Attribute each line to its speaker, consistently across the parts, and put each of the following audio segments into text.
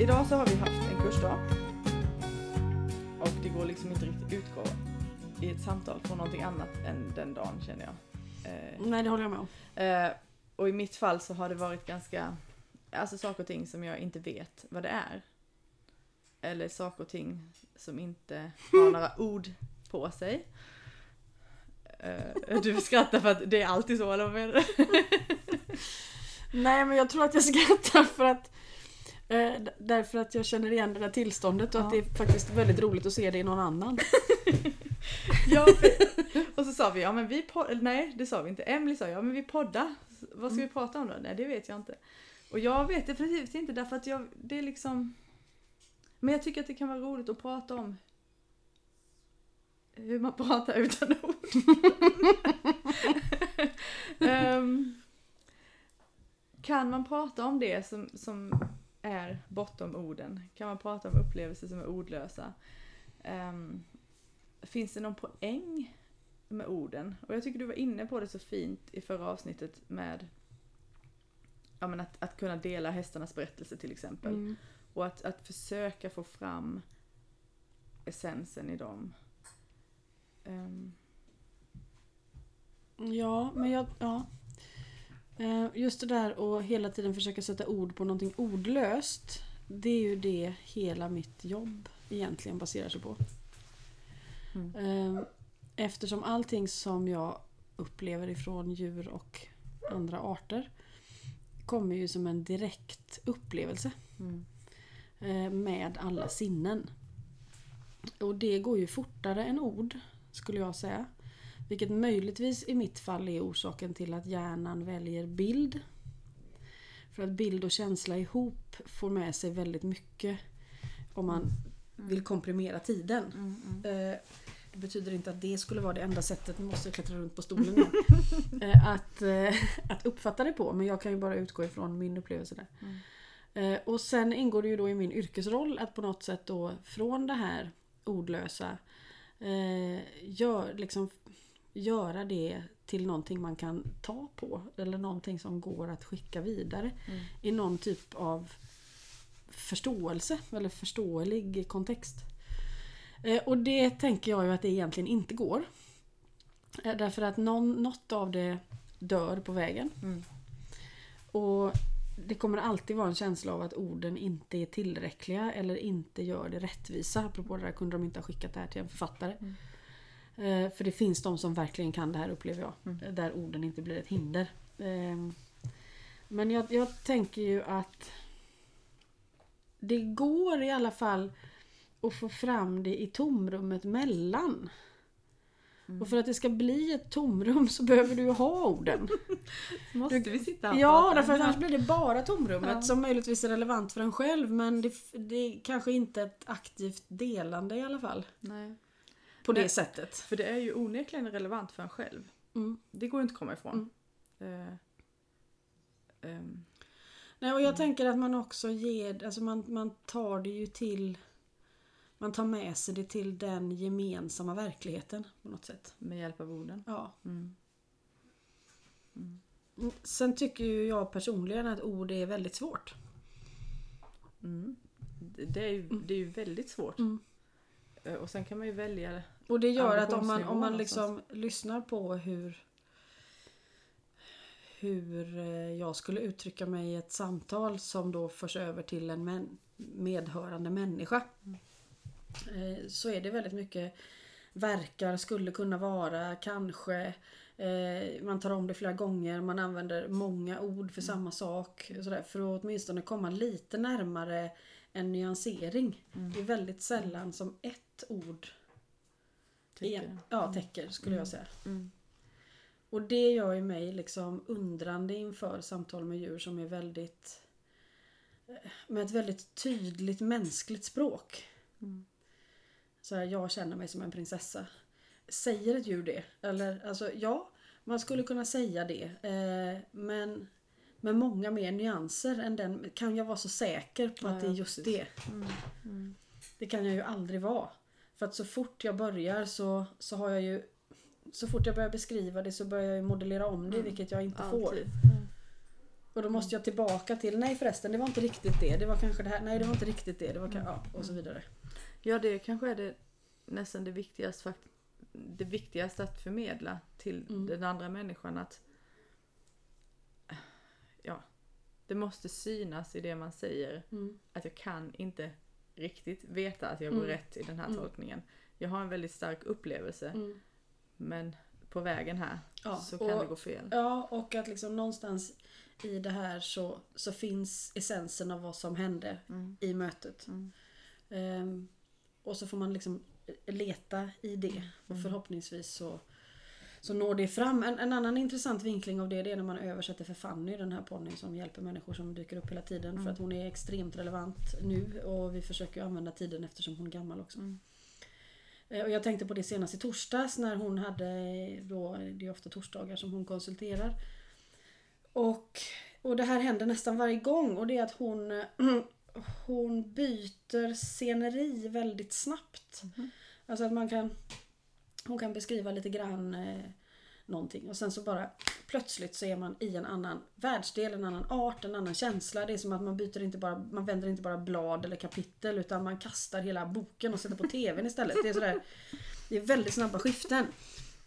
Speaker 1: idag så har vi haft en kursdag. Och det går liksom inte riktigt utgå i ett samtal från någonting annat än den dagen känner jag. Eh,
Speaker 2: Nej, det håller jag med om.
Speaker 1: eh, och i mitt fall så har det varit ganska, alltså saker och ting som jag inte vet vad det är. Eller saker och ting som inte har några ord på sig. Eh, du skrattar för att det är alltid så, eller vad menar du?
Speaker 2: Nej, men jag tror att jag skrattar för att eh, Därför att jag känner igen det där tillståndet och att
Speaker 1: Ja.
Speaker 2: det är faktiskt väldigt roligt att se det i någon annan.
Speaker 1: Ja, och så sa vi, ja men vi poddar, nej det sa vi inte. Emily sa, ja men vi poddar. Vad ska vi prata om då? Nej det vet jag inte. Och jag vet definitivt inte därför att jag, det är liksom... Men jag tycker att det kan vara roligt att prata om hur man pratar utan ord. Ehm, kan man prata om det som, som är bortom orden? Kan man prata om upplevelser som är ordlösa? Ehm, finns det någon poäng med orden? Och jag tycker du var inne på det så fint i förra avsnittet med ja, men att, att kunna dela hästarnas berättelse till exempel.
Speaker 2: Mm.
Speaker 1: Och att, att försöka få fram essensen i dem. Ehm,
Speaker 2: Ja, men jag... Ja. Eh, Just det där att hela tiden försöka sätta ord på någonting ordlöst. Det är ju det hela mitt jobb egentligen baserar sig på.
Speaker 1: Mm.
Speaker 2: Eh, Eftersom allting som jag upplever ifrån djur och andra arter kommer ju som en direkt upplevelse
Speaker 1: mm,
Speaker 2: eh, med alla sinnen. Och det går ju fortare än ord, skulle jag säga. Vilket möjligtvis i mitt fall är orsaken till att hjärnan väljer bild. För att bild och känsla ihop får med sig väldigt mycket om man vill komprimera tiden.
Speaker 1: mm, mm.
Speaker 2: Eh, Det betyder inte att det skulle vara det enda sättet, nu måste jag klättra runt på stolen igen. Eh, att, eh, att uppfatta det på, men jag kan ju bara utgå ifrån min upplevelse där.
Speaker 1: Mm.
Speaker 2: Och sen ingår det ju då i min yrkesroll att på något sätt då från det här ordlösa gör, liksom, göra det till någonting man kan ta på. Eller någonting som går att skicka vidare
Speaker 1: Mm.
Speaker 2: i någon typ av förståelse eller förståelig kontext. Eh, Och det tänker jag ju att det egentligen inte går. Eh, Därför att någon, något av det dör på vägen.
Speaker 1: Mm.
Speaker 2: Och det kommer alltid vara en känsla av att orden inte är tillräckliga eller inte gör det rättvisa. Apropå det där kunde de inte ha skickat det här till en författare.
Speaker 1: Mm.
Speaker 2: Eh, För det finns de som verkligen kan det här upplever jag.
Speaker 1: Mm.
Speaker 2: Eh, Där orden inte blir ett hinder. Eh, Men jag, jag tänker ju att det går i alla fall att få fram det i tomrummet mellan.
Speaker 1: Mm.
Speaker 2: Och för att det ska bli ett tomrum så behöver du ju ha orden.
Speaker 1: Måste vi sitta och
Speaker 2: Ja, därför att annars blir det bara tomrummet
Speaker 1: Ja.
Speaker 2: som möjligtvis är relevant för en själv. Men det, det är kanske inte ett aktivt delande i alla fall.
Speaker 1: Nej.
Speaker 2: På det
Speaker 1: Nej.
Speaker 2: sättet.
Speaker 1: För det är ju onekligen relevant för en själv.
Speaker 2: Mm.
Speaker 1: Det går inte att komma ifrån. Eh, ehm,
Speaker 2: Nej, och jag tänker att man också ger, alltså man, man tar det ju till man tar med sig det till den gemensamma verkligheten på något sätt.
Speaker 1: med hjälp av orden.
Speaker 2: Ja.
Speaker 1: Mm.
Speaker 2: Mm, Sen tycker ju jag personligen att ord är väldigt svårt.
Speaker 1: Mm. Det, är ju, det är ju väldigt svårt.
Speaker 2: Mm.
Speaker 1: Eh, Och sen kan man ju välja
Speaker 2: Och det gör att om man, om man liksom lyssnar på hur hur eh, jag skulle uttrycka mig i ett samtal som då förs över till en medhörande människa. Eh, Så är det väldigt mycket verkar, skulle kunna vara, kanske. Eh, Man tar om det flera gånger, man använder många ord för samma sak. Sådär, för att åtminstone komma lite närmare en nyansering. Det är väldigt sällan som ett ord
Speaker 1: Tycker
Speaker 2: igen, ja, täcker skulle jag säga.
Speaker 1: Mm.
Speaker 2: Och det gör ju mig liksom undrande inför samtal med djur som är väldigt eh, med ett väldigt tydligt mänskligt språk.
Speaker 1: Mm.
Speaker 2: Så här, jag känner mig som en prinsessa. Säger ett djur det? Eller alltså ja, man skulle kunna säga det. Eh, men med många mer nyanser än den. Kan jag vara så säker på
Speaker 1: Ja,
Speaker 2: att det är just
Speaker 1: precis.
Speaker 2: det?
Speaker 1: Mm. Mm.
Speaker 2: Det kan jag ju aldrig vara. För att så fort jag börjar så, så har jag ju Så fort jag börjar beskriva det så börjar jag ju modellera om det
Speaker 1: Mm.
Speaker 2: vilket jag inte får.
Speaker 1: Alltid. Mm.
Speaker 2: Och då måste jag tillbaka till, nej förresten det var inte riktigt det, det var kanske det här, nej det var inte riktigt det, det var ka- ja, och så vidare.
Speaker 1: Ja, det kanske är det nästan det viktigaste, fakt- det viktigaste att förmedla till
Speaker 2: Mm.
Speaker 1: den andra människan att ja, det måste synas i det man säger
Speaker 2: Mm.
Speaker 1: att jag kan inte riktigt veta att jag går
Speaker 2: Mm.
Speaker 1: rätt i den här
Speaker 2: Mm.
Speaker 1: tolkningen. Jag har en väldigt stark upplevelse
Speaker 2: Mm.
Speaker 1: men på vägen här
Speaker 2: Ja,
Speaker 1: så kan
Speaker 2: och-
Speaker 1: det gå fel.
Speaker 2: Ja, och att liksom någonstans i det här så, så finns essensen av vad som hände
Speaker 1: Mm.
Speaker 2: i mötet. Ehm, och så får man liksom leta i det. Och förhoppningsvis så, så når det fram. En, en annan intressant vinkling av det, det är när man översätter för Fanny, den här ponnyn som hjälper människor som dyker upp hela tiden.
Speaker 1: Mm.
Speaker 2: För att hon är extremt relevant nu och vi försöker använda tiden eftersom hon är gammal också.
Speaker 1: Mm.
Speaker 2: Eh, Och jag tänkte på det senast i torsdags när hon hade då, det är ofta torsdagar som hon konsulterar. Och, och det här händer nästan varje gång och det är att hon, hon byter sceneri väldigt snabbt.
Speaker 1: Mhm.
Speaker 2: Alltså att man kan, hon kan beskriva lite grann eh, någonting och sen så bara plötsligt så är man i en annan världsdel, en annan art, en annan känsla. Det är som att man byter inte bara, man vänder inte bara blad eller kapitel utan man kastar hela boken och sätter på tvn istället. Det är sådär, det är väldigt snabba skiften.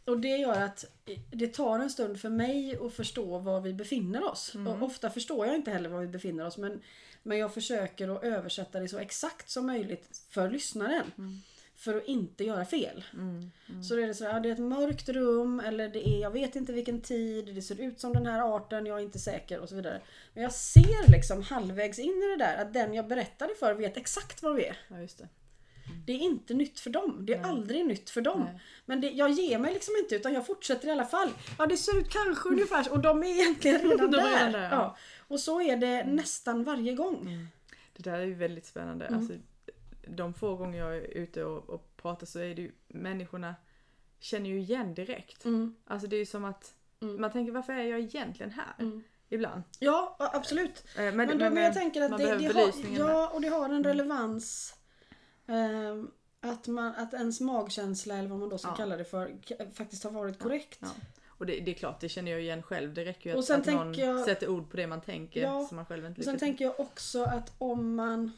Speaker 2: Och det gör att det tar en stund för mig att förstå var vi befinner oss. Och ofta förstår jag inte heller var vi befinner oss men, men jag försöker att översätta det så exakt som möjligt för lyssnaren. För att inte göra fel.
Speaker 1: Mm.
Speaker 2: Så det är det så här, det är ett mörkt rum eller det är, jag vet inte vilken tid, det ser ut som den här arten, jag är inte säker och så vidare. Men jag ser liksom halvvägs in i det där att den jag berättade för vet exakt var vi är.
Speaker 1: Ja, det.
Speaker 2: Det är inte nytt för dem. Det är
Speaker 1: Nej.
Speaker 2: aldrig nytt för dem.
Speaker 1: Nej.
Speaker 2: Men det, jag ger mig liksom inte utan jag fortsätter i alla fall. Ja det ser ut kanske ungefär så och de är egentligen redan där.
Speaker 1: redan där, ja.
Speaker 2: ja. Och så är det nästan varje gång.
Speaker 1: Det där är ju väldigt spännande.
Speaker 2: Mm.
Speaker 1: Alltså, de få gånger jag är ute och, och pratar så är det ju människorna känner ju igen direkt.
Speaker 2: Mm.
Speaker 1: Alltså det är ju som att
Speaker 2: Mm.
Speaker 1: man tänker varför är jag egentligen här?
Speaker 2: Mm.
Speaker 1: Ibland.
Speaker 2: Ja absolut.
Speaker 1: Eh, Men,
Speaker 2: Men, då, men, jag tänker att det, det har, ja, och det har en relevans. ehm, att, man, att ens magkänsla eller vad man då ska
Speaker 1: Ja.
Speaker 2: kalla det för faktiskt har varit korrekt.
Speaker 1: Ja. Och det, det är klart, det känner jag igen själv. Det räcker ju att, att någon
Speaker 2: jag-
Speaker 1: sätter ord på det man tänker
Speaker 2: Ja,
Speaker 1: som man själv inte
Speaker 2: Och sen tänker jag också att om man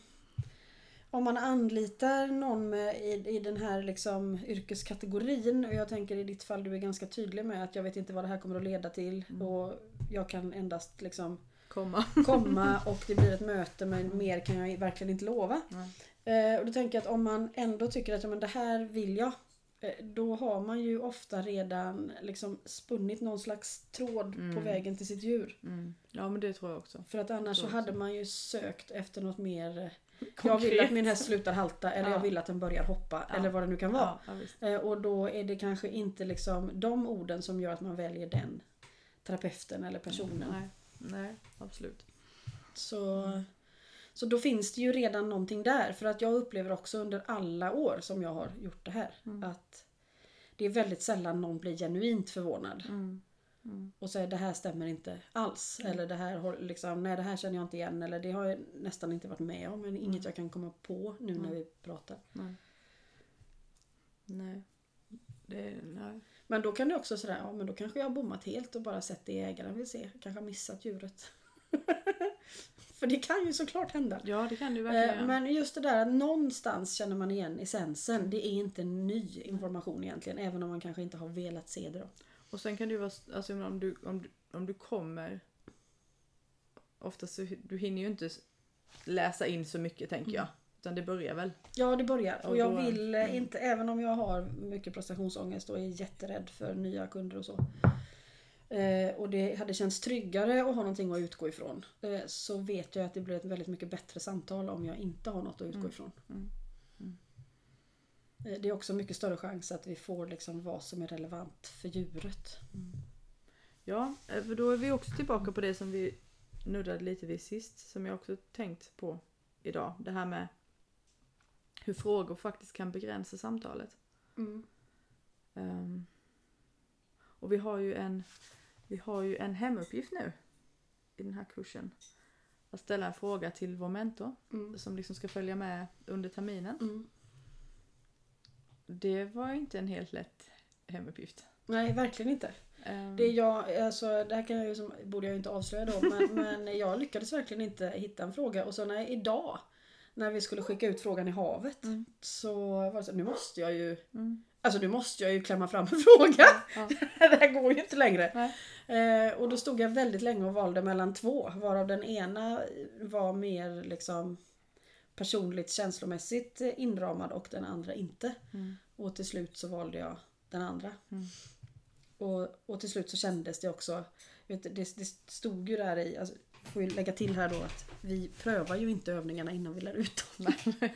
Speaker 2: om man anlitar någon med, i, i den här liksom yrkeskategorin och jag tänker i ditt fall du är ganska tydlig med att jag vet inte vad det här kommer att leda till
Speaker 1: Mm.
Speaker 2: och jag kan endast liksom
Speaker 1: komma.
Speaker 2: komma och det blir ett möte men mer kan jag verkligen inte lova. Eh, och då tänker jag att om man ändå tycker att ja, men det här vill jag. eh, Då har man ju ofta redan liksom spunnit någon slags tråd på
Speaker 1: Mm.
Speaker 2: vägen till sitt djur.
Speaker 1: Mm. Ja men det tror jag också.
Speaker 2: För att annars så hade man ju sökt efter något mer eh, Jag vill att min häst slutar halta eller
Speaker 1: Ja.
Speaker 2: jag vill att den börjar hoppa
Speaker 1: Ja.
Speaker 2: eller vad det nu kan vara.
Speaker 1: Ja.
Speaker 2: Eh, Och då är det kanske inte liksom de orden som gör att man väljer den terapeuten eller personen.
Speaker 1: Nej, nej, absolut.
Speaker 2: Så, så då finns det ju redan någonting där. För att jag upplever också under alla år som jag har gjort det här
Speaker 1: Mm.
Speaker 2: att det är väldigt sällan någon blir genuint förvånad
Speaker 1: Mm. Mm.
Speaker 2: och säger det här stämmer inte alls. Eller det här, liksom, nej det här känner jag inte igen. Eller det har jag nästan inte varit med om. Men inget jag kan komma på nu när
Speaker 1: Mm.
Speaker 2: vi pratar.
Speaker 1: Nej. Nej. Det, nej.
Speaker 2: Men då kan det också sådär, ja men då kanske jag har bommat helt och bara sett det ägaren vill se. Kanske har missat djuret. För det kan ju såklart hända.
Speaker 1: Ja det kan verkligen
Speaker 2: Eh,
Speaker 1: göra.
Speaker 2: Men just det där att någonstans känner man igen essensen. Det är inte ny information egentligen. Även om man kanske inte har velat se det då.
Speaker 1: Och sen kan ju vara, alltså om du, om du, om du kommer Oftast så du hinner ju inte läsa in så mycket tänker jag. Utan det börjar väl.
Speaker 2: Ja det börjar. Och
Speaker 1: Och
Speaker 2: jag
Speaker 1: då-
Speaker 2: vill eh,
Speaker 1: mm.
Speaker 2: inte, även om jag har mycket prestationsångest och är jätterädd för nya kunder och så. eh, Och det hade känts tryggare att ha någonting att utgå ifrån. eh, Så vet jag att det blir ett väldigt mycket bättre samtal om jag inte har något att utgå
Speaker 1: Mm.
Speaker 2: ifrån.
Speaker 1: Mm. Mm.
Speaker 2: Eh, Det är också mycket större chans att vi får liksom vad som är relevant för djuret.
Speaker 1: Ja, eh, för då är vi också tillbaka på det som vi nuddade lite vid sist. Som jag också tänkt på idag. Det här med hur frågor faktiskt kan begränsa samtalet. Ehm, och vi har ju en vi har ju en hemuppgift nu i den här kursen. Att ställa en fråga till vår mentor
Speaker 2: Mm.
Speaker 1: som liksom ska följa med under terminen. Det var inte en helt lätt hemuppgift.
Speaker 2: Nej, verkligen inte.
Speaker 1: Ehm,
Speaker 2: Det, jag, alltså, det här kan jag ju som, borde jag inte avslöja då men, men jag lyckades verkligen inte hitta en fråga och så när idag när vi skulle skicka ut frågan i havet
Speaker 1: Mm.
Speaker 2: så var det så nu måste jag ju
Speaker 1: Mm.
Speaker 2: Alltså nu måste jag ju klämma fram en fråga.
Speaker 1: Ja.
Speaker 2: det här går ju inte längre. Eh, och då stod jag väldigt länge och valde mellan två. Varav den ena var mer liksom personligt känslomässigt eh, inramad och den andra inte.
Speaker 1: Mm.
Speaker 2: Och till slut så valde jag den andra.
Speaker 1: Mm.
Speaker 2: Och, och till slut så kändes det också, vet, det, det stod ju där i, alltså, får ju lägga till här då att vi prövar ju inte övningarna innan vi lär ut dem.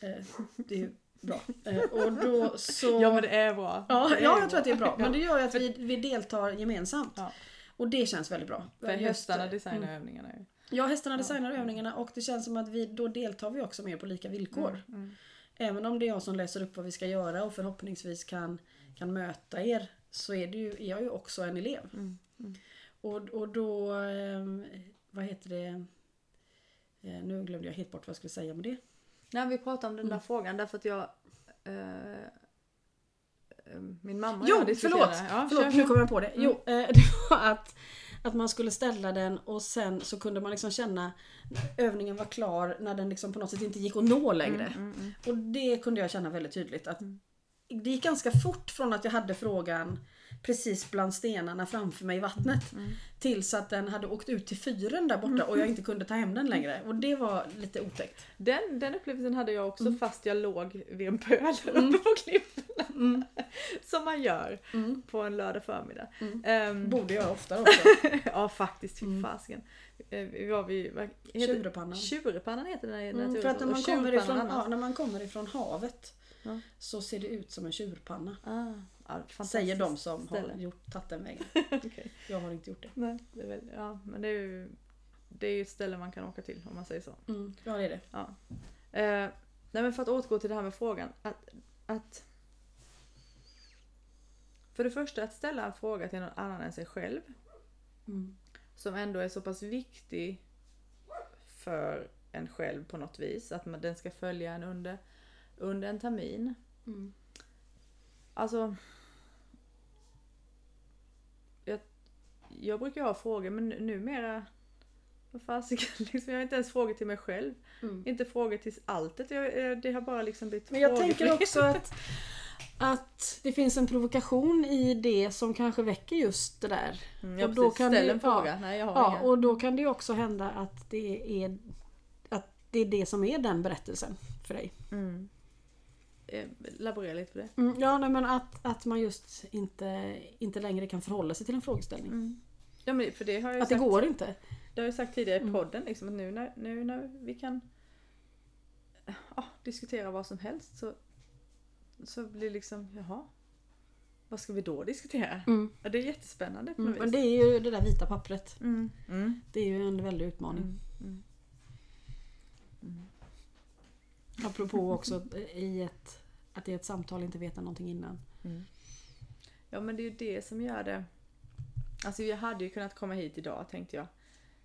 Speaker 2: Eh, det är ju bra. Eh, och då så...
Speaker 1: Ja men det är bra.
Speaker 2: Ja,
Speaker 1: är
Speaker 2: ja jag tror att det är bra.
Speaker 1: Ja.
Speaker 2: Men det gör ju att vi, vi deltar gemensamt.
Speaker 1: Ja.
Speaker 2: Och det känns väldigt bra.
Speaker 1: För hästarna designar
Speaker 2: mm.
Speaker 1: övningarna ju.
Speaker 2: Ja, hästarna designar övningarna och det känns som att vi, då deltar vi också mer på lika villkor.
Speaker 1: Mm, mm.
Speaker 2: Även om det är jag som läser upp vad vi ska göra och förhoppningsvis kan, kan möta er så är, det ju, är jag ju också en elev.
Speaker 1: Mm. Mm.
Speaker 2: Och, och då, ehm, vad heter det, Eh, nu glömde jag helt bort vad jag skulle säga med det.
Speaker 1: Nej, vi pratade om den där
Speaker 2: Mm.
Speaker 1: frågan därför att jag... Eh, eh, min mamma och
Speaker 2: Jo,
Speaker 1: jag diskuterade.
Speaker 2: förlåt!
Speaker 1: Ja,
Speaker 2: förlåt nu
Speaker 1: kör.
Speaker 2: kom jag på det.
Speaker 1: Mm.
Speaker 2: Jo, eh, det var att, att man skulle ställa den och sen så kunde man liksom känna övningen var klar när den liksom på något sätt inte gick att nå längre.
Speaker 1: Mm, mm, mm.
Speaker 2: Och det kunde jag känna väldigt tydligt. Att
Speaker 1: Mm.
Speaker 2: Det gick ganska fort från att jag hade frågan precis bland stenarna framför mig i vattnet.
Speaker 1: Mm.
Speaker 2: Tills att den hade åkt ut till fyren där borta och jag inte kunde ta hem den längre. Och det var lite otäckt.
Speaker 1: Den, den upplevelsen hade jag också
Speaker 2: Mm.
Speaker 1: fast jag låg vid en pöl
Speaker 2: Mm.
Speaker 1: uppe på klipporna.
Speaker 2: Mm.
Speaker 1: Som man gör
Speaker 2: Mm.
Speaker 1: på en lördag förmiddag.
Speaker 2: Mm.
Speaker 1: Ehm,
Speaker 2: Borde jag oftare också.
Speaker 1: ja faktiskt, fy
Speaker 2: Mm.
Speaker 1: fasiken. Eh, Vi var vid, vad heter
Speaker 2: Tjurepannan.
Speaker 1: Tjurepannan heter den i
Speaker 2: Mm, för att när man, kommer ifrån, ja, när man kommer ifrån havet
Speaker 1: Ja.
Speaker 2: så ser det ut som en tjurpanna.
Speaker 1: Ah, ja,
Speaker 2: Säger de som
Speaker 1: ställe.
Speaker 2: har gjort, tagit den vägen.
Speaker 1: Okej.
Speaker 2: Jag har inte gjort det.
Speaker 1: Nej, det är väl, ja, men det är ju det är ju ett ställe man kan åka till om man säger så.
Speaker 2: Mm, ja det är det.
Speaker 1: Ja. Eh, nej men för att återgå till det här med frågan. Att, att För det första att ställa en fråga till någon annan än sig själv.
Speaker 2: Mm.
Speaker 1: Som ändå är så pass viktig för en själv på något vis. Att man, den ska följa en under, under en termin.
Speaker 2: Mm.
Speaker 1: Alltså... Jag, jag brukar ha frågor men nu- numera... Vad fasiken, liksom, jag har inte ens frågor till mig själv.
Speaker 2: Mm.
Speaker 1: Inte frågor till alltet. Jag, jag, det har bara liksom blivit
Speaker 2: Men jag tänker också att, att det finns en provokation i det som kanske väcker just det där.
Speaker 1: Mm, ja,
Speaker 2: och då kan
Speaker 1: Ställ
Speaker 2: det-
Speaker 1: en fråga. Nej, jag har
Speaker 2: Ja,
Speaker 1: inga.
Speaker 2: och då kan det också hända att det är att det är det som är den berättelsen för dig.
Speaker 1: Mm. Eh, Laborera lite på det.
Speaker 2: Mm, ja, nej, men att, att man just inte, inte längre kan förhålla sig till en frågeställning.
Speaker 1: Mm. Ja, men för det har jag
Speaker 2: Att det
Speaker 1: sagt,
Speaker 2: går inte.
Speaker 1: det har jag sagt tidigare i
Speaker 2: Mm.
Speaker 1: podden. Liksom, att nu, när, nu när vi kan ja, diskutera vad som helst så, så blir liksom, jaha. Vad ska vi då diskutera?
Speaker 2: Mm.
Speaker 1: Ja, det är jättespännande på
Speaker 2: Mm,
Speaker 1: något
Speaker 2: men
Speaker 1: vis.
Speaker 2: det är ju det där vita pappret.
Speaker 1: Mm.
Speaker 2: Det är ju en väldig utmaning.
Speaker 1: Mm. Mm. Mm.
Speaker 2: Apropå också i ett, att i ett samtal inte veta någonting innan.
Speaker 1: Mm. Ja men det är ju det som gör det. Alltså jag hade ju kunnat komma hit idag tänkte jag.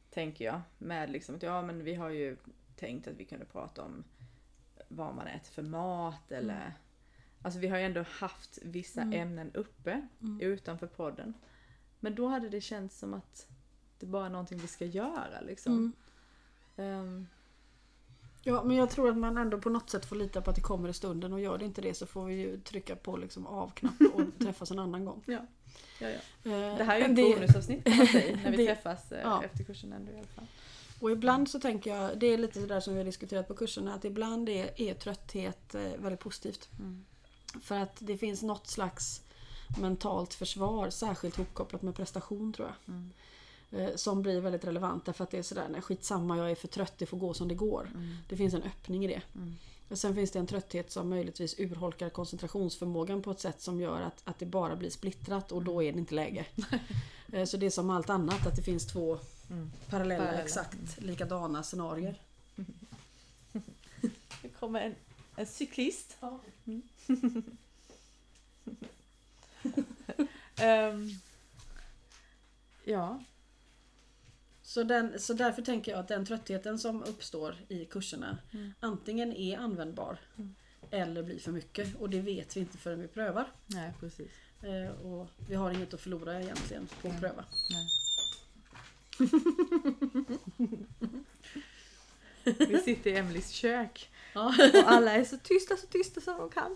Speaker 1: Tänker jag. Med liksom att ja men vi har ju tänkt att vi kunde prata om vad man äter för mat eller Alltså vi har ju ändå haft vissa
Speaker 2: Mm.
Speaker 1: ämnen uppe
Speaker 2: Mm.
Speaker 1: utanför podden. Men då hade det känts som att det bara är någonting vi ska göra liksom.
Speaker 2: Mm. Ja, men jag tror att man ändå på något sätt får lita på att det kommer i stunden och gör det inte det så får vi ju trycka på liksom av-knapp och träffas en annan gång.
Speaker 1: ja, ja, ja.
Speaker 2: Eh,
Speaker 1: Det här är ju ett
Speaker 2: det-
Speaker 1: bonusavsnitt kan man säga när vi
Speaker 2: det-
Speaker 1: träffas eh,
Speaker 2: ja.
Speaker 1: efter kursen ändå i alla fall.
Speaker 2: Och ibland så tänker jag, det är lite det där som vi har diskuterat på kurserna, att ibland är, är trötthet eh, väldigt positivt.
Speaker 1: Mm.
Speaker 2: För att det finns något slags mentalt försvar, särskilt hopkopplat med prestation tror jag.
Speaker 1: Mm.
Speaker 2: Eh, Som blir väldigt relevant därför att det är sådär, nej skitsamma jag är för trött, det får gå som det går.
Speaker 1: Mm.
Speaker 2: Det finns en öppning i det.
Speaker 1: Mm.
Speaker 2: Och sen finns det en trötthet som möjligtvis urholkar koncentrationsförmågan på ett sätt som gör att, att det bara blir splittrat och då är det inte läge. Eh, Så det är som allt annat, att det finns två
Speaker 1: Mm.
Speaker 2: parallella,
Speaker 1: Parallella.
Speaker 2: exakt likadana scenarier.
Speaker 1: Det kommer en, en cyklist. Ehm, ja.
Speaker 2: Så, den, så därför tänker jag att den tröttheten som uppstår i kurserna
Speaker 1: Mm.
Speaker 2: antingen är användbar
Speaker 1: Mm.
Speaker 2: eller blir för mycket och det vet vi inte förrän vi prövar.
Speaker 1: Nej, precis.
Speaker 2: Eh, och vi har inget att förlora egentligen på att
Speaker 1: Nej.
Speaker 2: pröva.
Speaker 1: Nej. Vi sitter i Emelies kök
Speaker 2: Ja.
Speaker 1: och alla är så tysta, så tysta som de kan.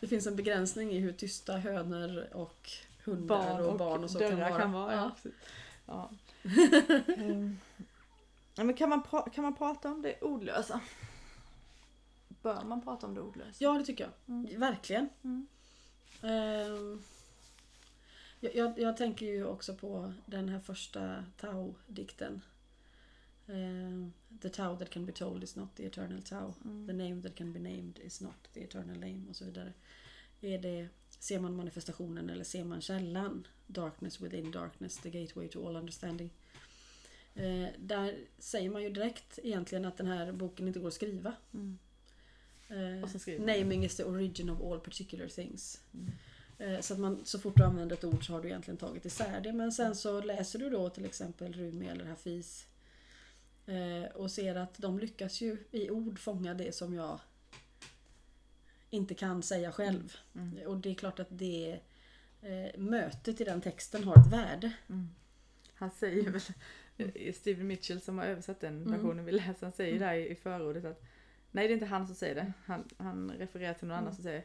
Speaker 2: Det finns en begränsning i hur tysta hönor och hundar
Speaker 1: Barn
Speaker 2: och,
Speaker 1: och,
Speaker 2: barn och så kan vara.
Speaker 1: kan vara.
Speaker 2: Ja.
Speaker 1: Ja. Ja. Ja, men kan, man kan man prata om det ordlösa? Bör man prata om det ordlösa?
Speaker 2: ja, det tycker jag.
Speaker 1: Mm.
Speaker 2: Verkligen.
Speaker 1: Mm.
Speaker 2: Ehm, jag, jag, jag tänker ju också på den här första Tao-dikten. Ehm, the Tao that can be told is not the eternal Tao.
Speaker 1: Mm.
Speaker 2: The name that can be named is not the eternal name och så vidare. Är det, ser man manifestationen eller ser man källan? Darkness within darkness, the gateway to all understanding. Eh, där säger man ju direkt egentligen att den här boken inte går att skriva.
Speaker 1: Mm.
Speaker 2: Eh, naming is the origin of all particular things.
Speaker 1: Mm.
Speaker 2: Eh, så att man, så fort du använder ett ord så har du egentligen tagit isär det. Men sen så läser du då till exempel Rumi eller Hafiz. Eh, och ser att de lyckas ju i ord fånga det som jag inte kan säga själv.
Speaker 1: Mm.
Speaker 2: Och det är klart att det eh, mötet i den texten har ett värde.
Speaker 1: Mm. Han säger väl, eh, Steven Mitchell som har översatt den
Speaker 2: Mm.
Speaker 1: versionen vi läser, han säger där i, förordet att Nej det är inte han som säger det, han, han refererar till någon
Speaker 2: Mm.
Speaker 1: annan som säger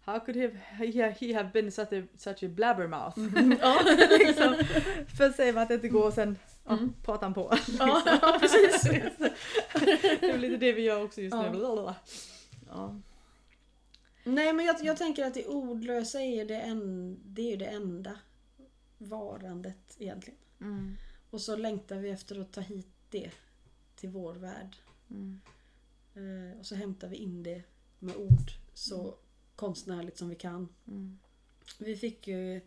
Speaker 1: How could he, he, he have been such a, such a blabbermouth?
Speaker 2: ja.
Speaker 1: liksom. Först säger man att det inte går och sen ja,
Speaker 2: Mm.
Speaker 1: pratar han på.
Speaker 2: ja, ja, precis.
Speaker 1: det är lite det vi gör också just
Speaker 2: Ja.
Speaker 1: nu. Ja.
Speaker 2: Nej men jag, jag tänker att det ordlösa är ju det, en, det, är ju det enda varandet egentligen.
Speaker 1: Mm.
Speaker 2: Och så längtar vi efter att ta hit det till vår värld.
Speaker 1: Mm.
Speaker 2: Eh, och så hämtar vi in det med ord så konstnärligt som vi kan.
Speaker 1: Mm.
Speaker 2: Vi fick ju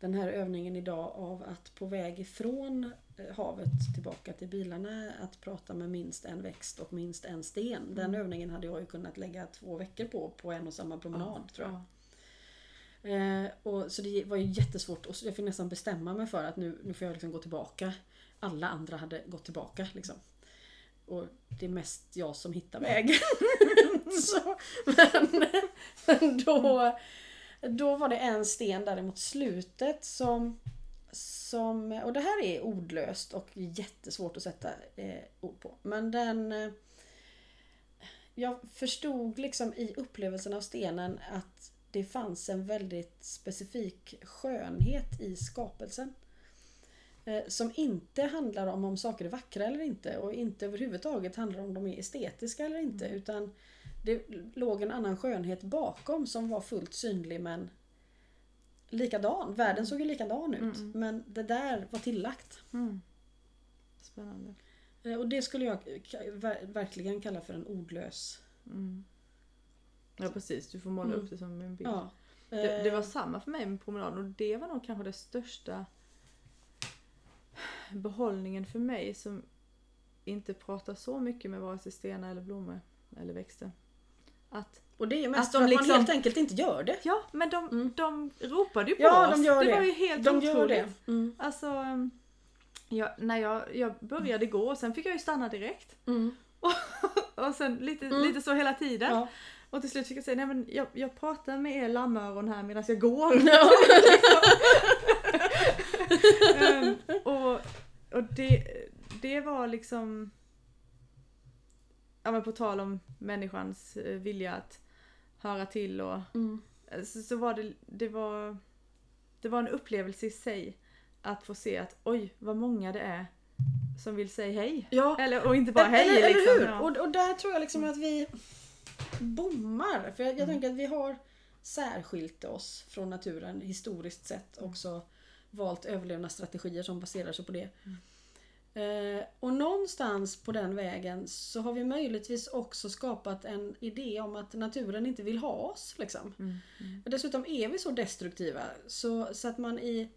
Speaker 2: den här övningen idag av att på väg ifrån eh, havet tillbaka till bilarna att prata med minst en växt och minst en sten. Den
Speaker 1: Mm.
Speaker 2: övningen hade jag ju kunnat lägga två veckor på på en och samma promenad
Speaker 1: Ja,
Speaker 2: tror jag.
Speaker 1: ja.
Speaker 2: Eh, och, så det var ju jättesvårt och jag fick nästan bestämma mig för att nu, nu får jag liksom gå tillbaka. Alla andra hade gått tillbaka liksom. Och det är mest jag som hittar vägen. så, men men då, då var det en sten där mot slutet som, som... Och det här är ordlöst och jättesvårt att sätta eh, ord på. Men den... Eh, jag förstod liksom i upplevelsen av stenen att det fanns en väldigt specifik skönhet i skapelsen. Eh, Som inte handlar om om saker är vackra eller inte och inte överhuvudtaget handlar om de är estetiska eller inte.
Speaker 1: Mm.
Speaker 2: Utan det låg en annan skönhet bakom som var fullt synlig men likadan. Världen såg ju likadan ut.
Speaker 1: Mm.
Speaker 2: Men det där var tillagt.
Speaker 1: Mm. Spännande.
Speaker 2: Eh, Och det skulle jag verkligen kalla för en ordlös.
Speaker 1: Mm. Ja precis, du får måla
Speaker 2: Mm.
Speaker 1: upp det som en bild.
Speaker 2: Ja.
Speaker 1: Det, det var
Speaker 2: Eh,
Speaker 1: samma för mig med promenaden och det var nog kanske det största behållningen för mig som inte pratar så mycket med vare sig stenar eller blommor eller växter. Att,
Speaker 2: Och det är mest
Speaker 1: att
Speaker 2: för att man
Speaker 1: liksom-
Speaker 2: helt enkelt inte gör det.
Speaker 1: ja men de,
Speaker 2: Mm.
Speaker 1: de ropade ju på
Speaker 2: Ja,
Speaker 1: oss.
Speaker 2: de gör
Speaker 1: det.
Speaker 2: det.
Speaker 1: var ju helt
Speaker 2: De
Speaker 1: otroligt.
Speaker 2: gör det. Mm.
Speaker 1: Alltså, um, jag, när jag, jag började gå och sen fick jag ju stanna direkt.
Speaker 2: Mm.
Speaker 1: Och sen lite,
Speaker 2: Mm.
Speaker 1: lite så hela tiden.
Speaker 2: Ja.
Speaker 1: Och till slut fick jag säga, nej men jag, jag pratar med er lammöron här medan jag går.
Speaker 2: Ja.
Speaker 1: Ehm, och och det, det var liksom... Ja men på tal om människans eh, vilja att höra till och...
Speaker 2: Mm.
Speaker 1: eh, Så, så var det, det var... Det var en upplevelse i sig. Att få se att oj vad många det är som vill säga hej.
Speaker 2: Ja.
Speaker 1: Eller, och inte bara hej
Speaker 2: eller,
Speaker 1: liksom.
Speaker 2: eller hur?
Speaker 1: Ja.
Speaker 2: Och, och där tror jag liksom att vi bommar. För jag, jag
Speaker 1: Mm.
Speaker 2: tänker att vi har särskilt oss från naturen historiskt sett.
Speaker 1: Mm.
Speaker 2: Också valt överlevnadsstrategier som baserar sig på det.
Speaker 1: Mm.
Speaker 2: Eh, och någonstans på den vägen så har vi möjligtvis också skapat en idé om att naturen inte vill ha oss. Liksom.
Speaker 1: Mm, mm,
Speaker 2: Dessutom är vi så destruktiva så, så att man i,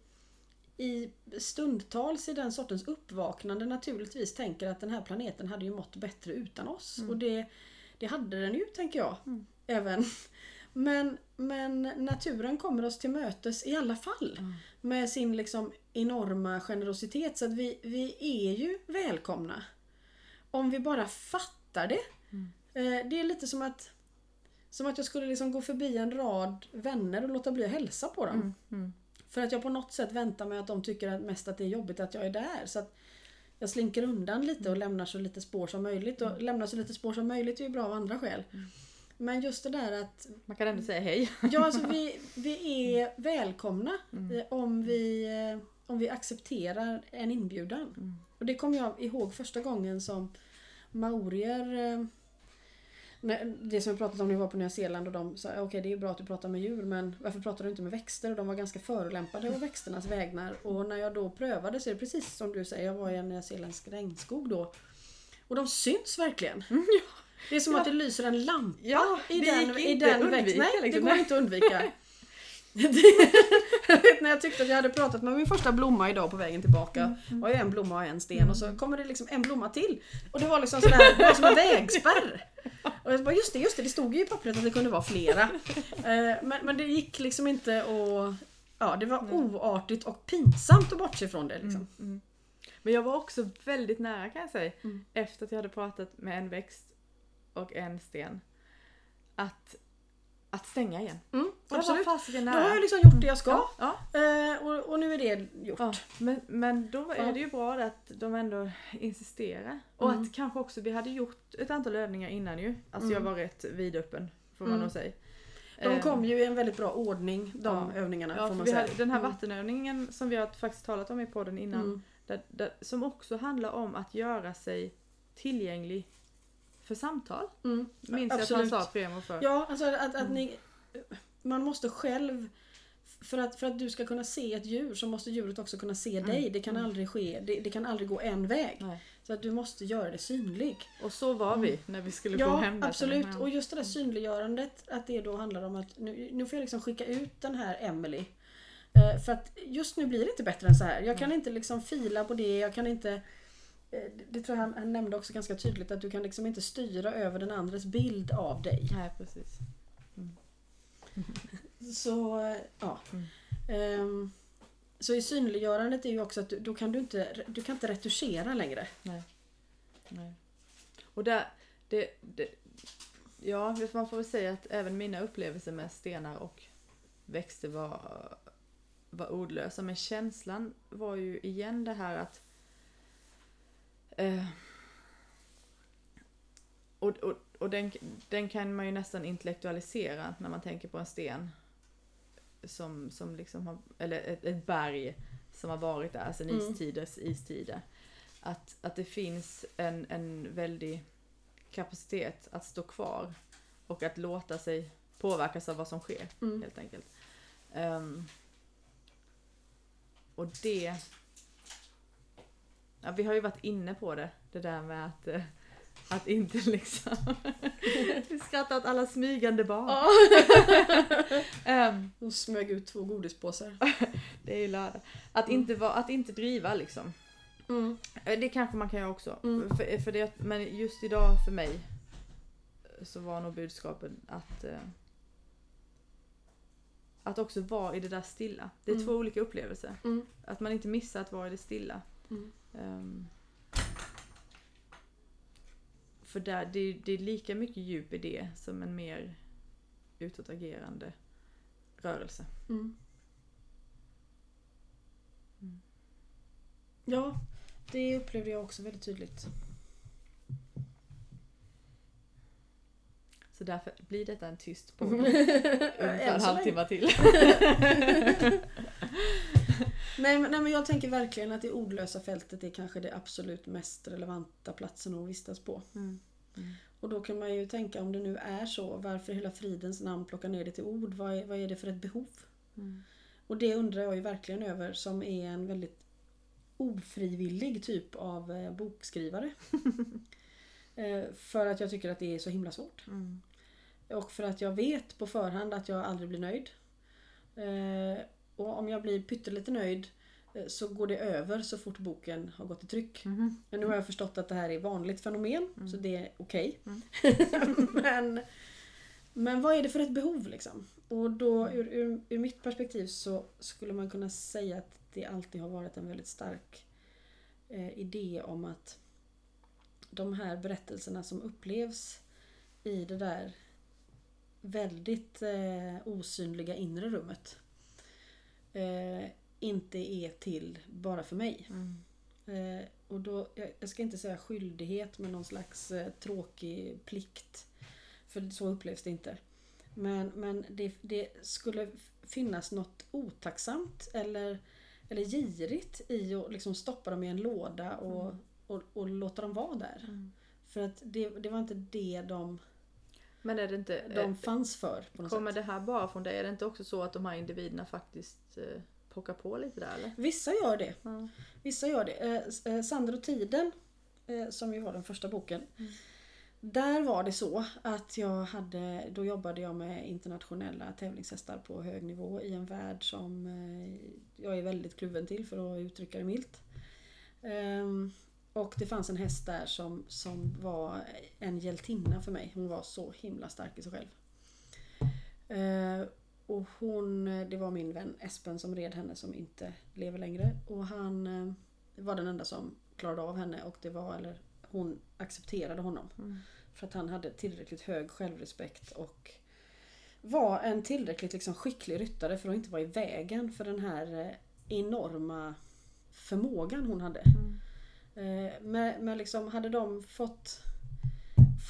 Speaker 2: i stundtals i den sortens uppvaknande naturligtvis tänker att den här planeten hade ju mått bättre utan oss.
Speaker 1: Mm.
Speaker 2: Och det, det hade den ju, tänker jag.
Speaker 1: Mm.
Speaker 2: Även. Men, men naturen kommer oss till mötes i alla fall.
Speaker 1: Mm.
Speaker 2: Med sin liksom enorma generositet. Så att vi, vi är ju välkomna. Om vi bara fattar det.
Speaker 1: Mm.
Speaker 2: Eh, Det är lite som att Som att jag skulle liksom gå förbi en rad vänner och låta bli att hälsa på dem.
Speaker 1: Mm. Mm.
Speaker 2: För att jag på något sätt väntar mig att de tycker att mest att det är jobbigt att jag är där. Så att jag slinker undan lite och lämnar så lite spår som möjligt. Och lämnar så lite spår som möjligt är ju bra av andra skäl. Men just det där att
Speaker 1: Man kan ändå säga hej.
Speaker 2: ja, alltså vi, vi är välkomna eh, om, vi, eh, om vi accepterar en inbjudan. Och det kommer jag ihåg första gången som maorier eh, det som vi pratade om när vi var på Nya Zeeland och de sa okej det är bra att du pratar med djur men varför pratar du inte med växter? Och de var ganska förolämpade av växternas vägnar. Och när jag då prövade så är det precis som du säger, jag var i en nyzeeländsk regnskog då. Och de syns verkligen. Det är som att det lyser en lampa
Speaker 1: Ja,
Speaker 2: i
Speaker 1: det
Speaker 2: den, i den
Speaker 1: undvika.
Speaker 2: Nej,
Speaker 1: liksom.
Speaker 2: det går inte att undvika. jag vet när jag tyckte att jag hade pratat med min första blomma idag på vägen tillbaka. var ju en blomma och en sten och så kommer det liksom en blomma till. Och det var liksom sån här, det var som en vägspärr. Och jag bara just det, just det, det stod ju i pappret att det kunde vara flera. Eh, Men, men det gick liksom inte att... Ja, det var oartigt och pinsamt att bortse från det liksom.
Speaker 1: Mm. Men jag var också väldigt nära kan jag säga.
Speaker 2: Mm.
Speaker 1: Efter att jag hade pratat med en växt och en sten. Att, att stänga igen.
Speaker 2: Mm,
Speaker 1: Jag
Speaker 2: absolut. Då har jag liksom gjort det jag ska.
Speaker 1: ja, ja,
Speaker 2: Eh, och, och nu är det gjort.
Speaker 1: ja. Men, men då är det ju bra att de ändå insisterar. Och
Speaker 2: Mm.
Speaker 1: att kanske också, vi hade gjort ett antal övningar innan ju. Alltså jag
Speaker 2: Mm.
Speaker 1: var rätt vidöppen får man
Speaker 2: Mm.
Speaker 1: nog säga.
Speaker 2: De
Speaker 1: Eh,
Speaker 2: kom ju i en väldigt bra ordning, de
Speaker 1: Ja.
Speaker 2: övningarna.
Speaker 1: Ja,
Speaker 2: får man säga.
Speaker 1: hade, den här
Speaker 2: Mm.
Speaker 1: vattenövningen som vi har faktiskt talat om i podden innan.
Speaker 2: Mm.
Speaker 1: Där, där, som också handlar om att göra sig tillgänglig för samtal.
Speaker 2: Mm.
Speaker 1: Minns jag att han sa Premo för.
Speaker 2: Ja, alltså att, att
Speaker 1: Mm.
Speaker 2: ni... Man måste själv... För att, för att du ska kunna se ett djur så måste djuret också kunna se dig. Det kan
Speaker 1: Mm.
Speaker 2: aldrig ske. Det, det kan aldrig gå en väg.
Speaker 1: Nej.
Speaker 2: Så att du måste göra det synlig.
Speaker 1: Och så var vi när vi skulle gå
Speaker 2: Ja,
Speaker 1: hem. där.
Speaker 2: absolut.
Speaker 1: Ja.
Speaker 2: Och just det där synliggörandet, att det då handlar om att nu, nu får jag liksom skicka ut den här Emily. Eh, För att just nu blir det inte bättre än så här. Jag kan inte liksom fila på det, jag kan inte det tror jag han, han nämnde också ganska tydligt att du kan liksom inte styra över den andres bild av dig.
Speaker 1: Nej, precis.
Speaker 2: Så, eh, ja.
Speaker 1: Mm.
Speaker 2: Ehm, så i synliggörandet är ju också att du, då kan du inte, du kan inte retuschera längre.
Speaker 1: Nej. Nej. Och där, det, det, ja, man får väl säga att även mina upplevelser med stenar och växter var, var ordlösa. Men känslan var ju igen det här att eh, och, och, och den, den kan man ju nästan intellektualisera när man tänker på en sten. Som, som liksom har, eller ett, ett berg som har varit där sedan
Speaker 2: Mm.
Speaker 1: istiders istider. Att, att det finns en, en väldig kapacitet att stå kvar och att låta sig påverkas av vad som sker
Speaker 2: Mm.
Speaker 1: helt enkelt. Ehm, och det... Ja, vi har ju varit inne på det, det där med att, eh, att inte liksom... vi skrattar åt alla smygande barn. Ehm,
Speaker 2: Och smög ut två godispåsar.
Speaker 1: det är ju lördag. Att, inte vara, att inte driva liksom.
Speaker 2: Mm.
Speaker 1: Eh, Det kanske man kan göra också.
Speaker 2: Mm.
Speaker 1: För, för det, men just idag för mig eh, så var nog budskapet att eh, att också vara i det där stilla. Det är
Speaker 2: Mm.
Speaker 1: två olika upplevelser.
Speaker 2: Mm.
Speaker 1: Att man inte missar att vara i det stilla.
Speaker 2: Mm.
Speaker 1: Ehm, för där, det, det är lika mycket djup i det som en mer utåtagerande rörelse.
Speaker 2: Mm.
Speaker 1: Mm.
Speaker 2: Ja, det upplevde jag också väldigt tydligt.
Speaker 1: Så därför blir detta en tyst podd. Ungefär en halvtimme till.
Speaker 2: Nej, men- nej men jag tänker verkligen att det ordlösa fältet är kanske det absolut mest relevanta platsen att vistas på.
Speaker 1: Mm.
Speaker 2: Och då kan man ju tänka om det nu är så, varför hela fridens namn plocka ner det till ord? Vad är, vad är det för ett behov?
Speaker 1: Mm.
Speaker 2: Och det undrar jag ju verkligen över som är en väldigt ofrivillig typ av eh, bokskrivare. eh, för att jag tycker att det är så himla svårt.
Speaker 1: Mm.
Speaker 2: Och för att jag vet på förhand att jag aldrig blir nöjd. Och om jag blir pyttelite nöjd eh, så går det över så fort boken har gått i tryck.
Speaker 1: Mhm.
Speaker 2: Men nu har jag förstått att det här är vanligt fenomen så det är okej.
Speaker 1: Mm.
Speaker 2: men, men vad är det för ett behov liksom? Och då ur, ur, ur mitt perspektiv så skulle man kunna säga att det alltid har varit en väldigt stark eh, idé om att de här berättelserna som upplevs i det där väldigt eh, osynliga inre rummet eh, inte är till bara för mig.
Speaker 1: Mm.
Speaker 2: Eh, och då, jag, jag ska inte säga skyldighet men någon slags eh, tråkig plikt. För så upplevs det inte. Men, men det, det skulle finnas något otacksamt eller, eller girigt i att liksom stoppa dem i en låda och,
Speaker 1: Mm.
Speaker 2: och, och låta dem vara där.
Speaker 1: Mm.
Speaker 2: För att det, det var inte det de,
Speaker 1: Men är det inte...
Speaker 2: de
Speaker 1: eh,
Speaker 2: fanns för. På något
Speaker 1: kommer
Speaker 2: sätt.
Speaker 1: det här bara från dig? Är det inte också så att de här individerna faktiskt eh, pockar på lite där eller?
Speaker 2: Vissa gör det.
Speaker 1: Ja.
Speaker 2: Vissa gör det. Eh, eh, Sander och tiden, eh, som ju var den första boken.
Speaker 1: Mm.
Speaker 2: Där var det så att jag hade, då jobbade jag med internationella tävlingshästar på hög nivå i en värld som jag är väldigt kluven till för att uttrycka det milt. Och det fanns en häst där som, som var en hjältinna för mig. Hon var så himla stark i sig själv. Eh, och hon, det var min vän Espen som red henne som inte lever längre. Och han eh, var den enda som klarade av henne och det var, eller hon accepterade honom.
Speaker 1: Mm.
Speaker 2: För att han hade tillräckligt hög självrespekt och var en tillräckligt liksom skicklig ryttare för att inte vara i vägen för den här eh, enorma förmågan hon hade.
Speaker 1: Mm.
Speaker 2: Eh, Men, men liksom hade de fått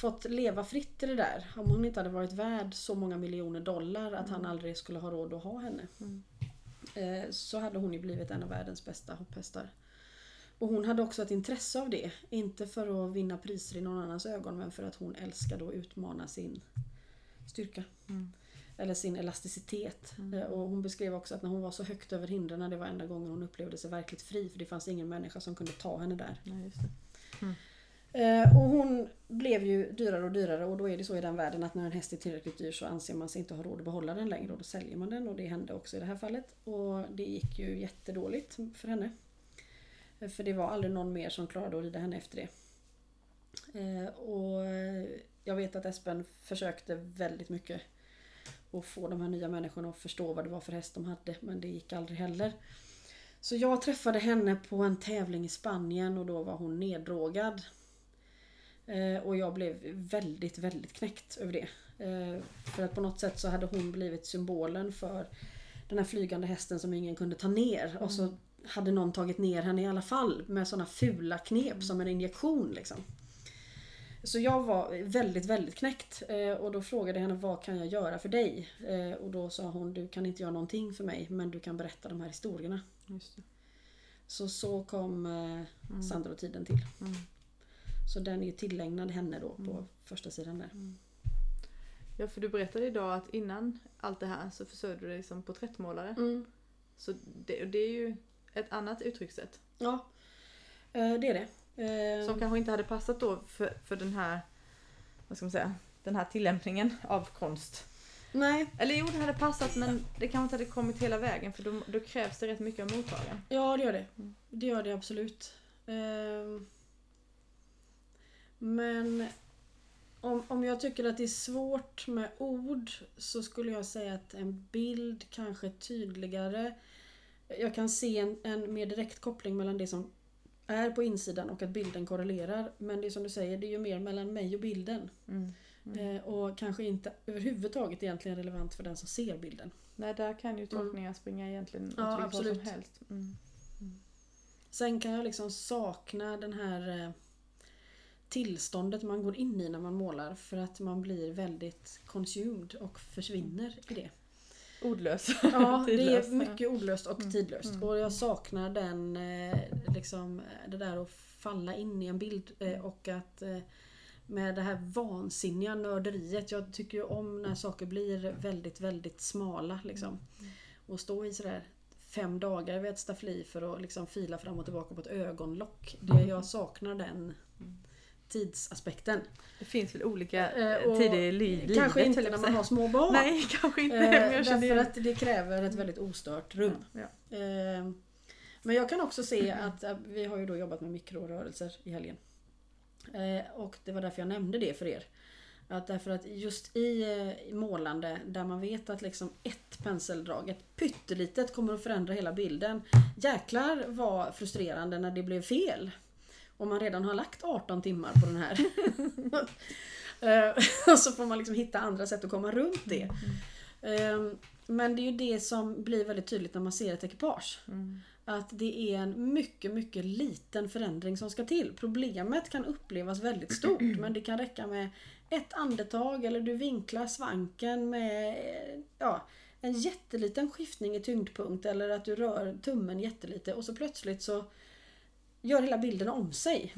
Speaker 2: fått leva fritt i det där. Om hon inte hade varit värd så många miljoner dollar att han aldrig skulle ha råd att ha henne.
Speaker 1: Mm.
Speaker 2: Eh, Så hade hon ju blivit en av världens bästa hopphästar. Och hon hade också ett intresse av det. Inte för att vinna priser i någon annans ögon men för att hon älskade att utmana sin styrka.
Speaker 1: Mm.
Speaker 2: Eller sin elasticitet.
Speaker 1: Mm.
Speaker 2: Eh, Och hon beskrev också att när hon var så högt över hindren det var enda gången hon upplevde sig verkligt fri för det fanns ingen människa som kunde ta henne där.
Speaker 1: Ja, det.
Speaker 2: Eh, och hon blev ju dyrare och dyrare och då är det så i den världen att när en häst är tillräckligt dyr så anser man sig inte ha råd att behålla den längre och då säljer man den och det hände också i det här fallet. Och det gick ju jättedåligt för henne. Eh, För det var aldrig någon mer som klarade att rida henne efter det. Och jag vet att Espen försökte väldigt mycket att få de här nya människorna att förstå vad det var för häst de hade men det gick aldrig heller. Så jag träffade henne på en tävling i Spanien och då var hon neddrogad. Eh, och jag blev väldigt, väldigt knäckt över det. Eh, för att på något sätt så hade hon blivit symbolen för den här flygande hästen som ingen kunde ta ner. Och så hade någon tagit ner henne i alla fall med såna fula knep som en injektion liksom. Så jag var väldigt, väldigt knäckt. Eh, och då frågade jag henne vad kan jag göra för dig? Eh, och då sa hon du kan inte göra någonting för mig men du kan berätta de här historierna. Så så kom eh,
Speaker 1: Mm.
Speaker 2: Sandro och tiden till.
Speaker 1: Mm.
Speaker 2: Så den är tillägnad henne då på
Speaker 1: Mm.
Speaker 2: första sidan där.
Speaker 1: Ja, för du berättade idag att innan allt det här så försörjde du dig som porträttmålare.
Speaker 2: Mm.
Speaker 1: Så det, det är ju ett annat uttryckssätt.
Speaker 2: Ja, det är det. Eh,
Speaker 1: Som kanske inte hade passat då för, för den här, vad ska man säga, den här tillämpningen av konst.
Speaker 2: Nej,
Speaker 1: Eller jo, det hade passat men det kanske inte hade kommit hela vägen för då, då krävs det rätt mycket av mottagaren.
Speaker 2: ja det gör det. Det gör det absolut. Eh, men om, om jag tycker att det är svårt med ord så skulle jag säga att en bild kanske är tydligare. Jag kan se en, en mer direkt koppling mellan det som är på insidan och att bilden korrelerar. Men det är som du säger, det är ju mer mellan mig och bilden.
Speaker 1: Mm.
Speaker 2: Eh, och kanske inte överhuvudtaget egentligen relevant för den som ser bilden.
Speaker 1: Nej, där kan ju tolkningar springa egentligen åt
Speaker 2: Ja,
Speaker 1: vilket håll som helst. Mm.
Speaker 2: Sen kan jag liksom sakna den här eh, tillståndet man går in i när man målar för att man blir väldigt consumed och försvinner i det.
Speaker 1: Ordlös.
Speaker 2: Ja, det är mycket ordlöst och
Speaker 1: Mm,
Speaker 2: tidlöst.
Speaker 1: mm.
Speaker 2: Och jag saknar den, eh, liksom, det där att falla in i en bild eh, och att eh, med det här vansinniga nörderiet. Jag tycker ju om när saker blir väldigt, väldigt smala. Liksom.
Speaker 1: Mm.
Speaker 2: Och stå i sådär fem dagar vid ett staffli för att liksom fila fram och tillbaka på ett ögonlock. Det, jag saknar den tidsaspekten.
Speaker 1: Det finns väl olika
Speaker 2: Eh, och
Speaker 1: tider i li- livet.
Speaker 2: Kanske inte när man har små barn.
Speaker 1: Nej, kanske inte.
Speaker 2: Eh,
Speaker 1: men jag känner
Speaker 2: därför att det kräver ett väldigt ostört rum.
Speaker 1: Ja.
Speaker 2: Eh, Men jag kan också se att eh, vi har ju då jobbat med mikrorörelser i helgen. Eh, Och det var därför jag nämnde det för er. Att därför att just i eh, målande där man vet att liksom ett penseldrag, ett pyttelitet kommer att förändra hela bilden. Jäklar vad frustrerande när det blev fel. Om man redan har lagt 18 timmar på den här. Eh, och så får man liksom hitta andra sätt att komma runt det. Eh, Men det är ju det som blir väldigt tydligt när man ser ett ekipage.
Speaker 1: Mm.
Speaker 2: Att det är en mycket, mycket liten förändring som ska till. Problemet kan upplevas väldigt stort men det kan räcka med ett andetag eller du vinklar svanken med ja, en jätteliten skiftning i tyngdpunkt eller att du rör tummen jättelite och så plötsligt så gör hela bilden om sig.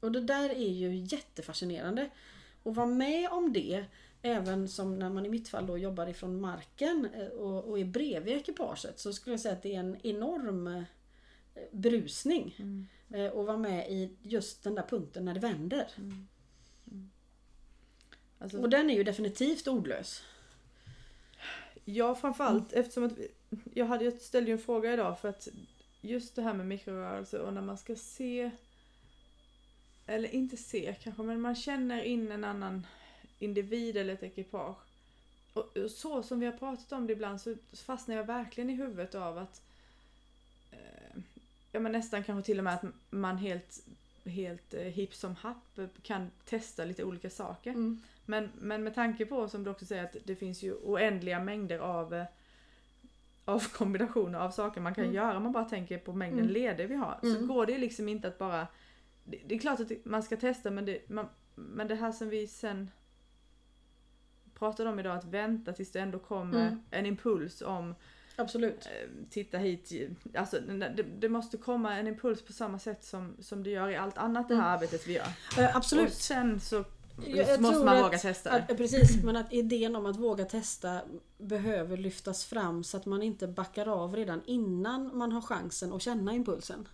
Speaker 2: Och det där är ju jättefascinerande. Och vara med om det Även som när man i mitt fall då jobbar ifrån marken eh, och, och är bredvid ekipaget så skulle jag säga att det är en enorm eh, brusning.
Speaker 1: Mm.
Speaker 2: Eh, Och vara med i just den där punkten när det vänder.
Speaker 1: Alltså,
Speaker 2: Och den är ju definitivt ordlös.
Speaker 1: Ja, framförallt eftersom att vi, jag, hade, jag ställde ju en fråga idag för att just det här med mikrorörelser och när man ska se eller inte se kanske, men man känner in en annan individ eller ett ekipage. Och, och så som vi har pratat om det ibland så fastnar jag verkligen i huvudet av att eh, ja men nästan kanske till och med att man helt, helt eh, hipp som happ kan testa lite olika saker.
Speaker 2: Mm.
Speaker 1: Men, men med tanke på som du också säger att det finns ju oändliga mängder av eh, av kombinationer av saker man kan
Speaker 2: Mm.
Speaker 1: göra. Man bara tänker på mängden
Speaker 2: Mm.
Speaker 1: leder vi har. Så
Speaker 2: Mm.
Speaker 1: går det ju liksom inte att bara... Det, det är klart att man ska testa men det, man, men det här som vi sen pratade om idag, att vänta tills det ändå kommer
Speaker 2: Mm.
Speaker 1: en impuls om
Speaker 2: Absolut.
Speaker 1: eh, titta hit. Alltså det, det måste komma en impuls på samma sätt som, som det gör i allt annat det här
Speaker 2: Mm.
Speaker 1: arbetet vi gör.
Speaker 2: Eh,
Speaker 1: Och
Speaker 2: absolut.
Speaker 1: sen så
Speaker 2: Jag- jag
Speaker 1: måste man
Speaker 2: att-
Speaker 1: våga testa det.
Speaker 2: Att, precis, men att idén om att våga testa behöver lyftas fram så att man inte backar av redan innan man har chansen att känna impulsen.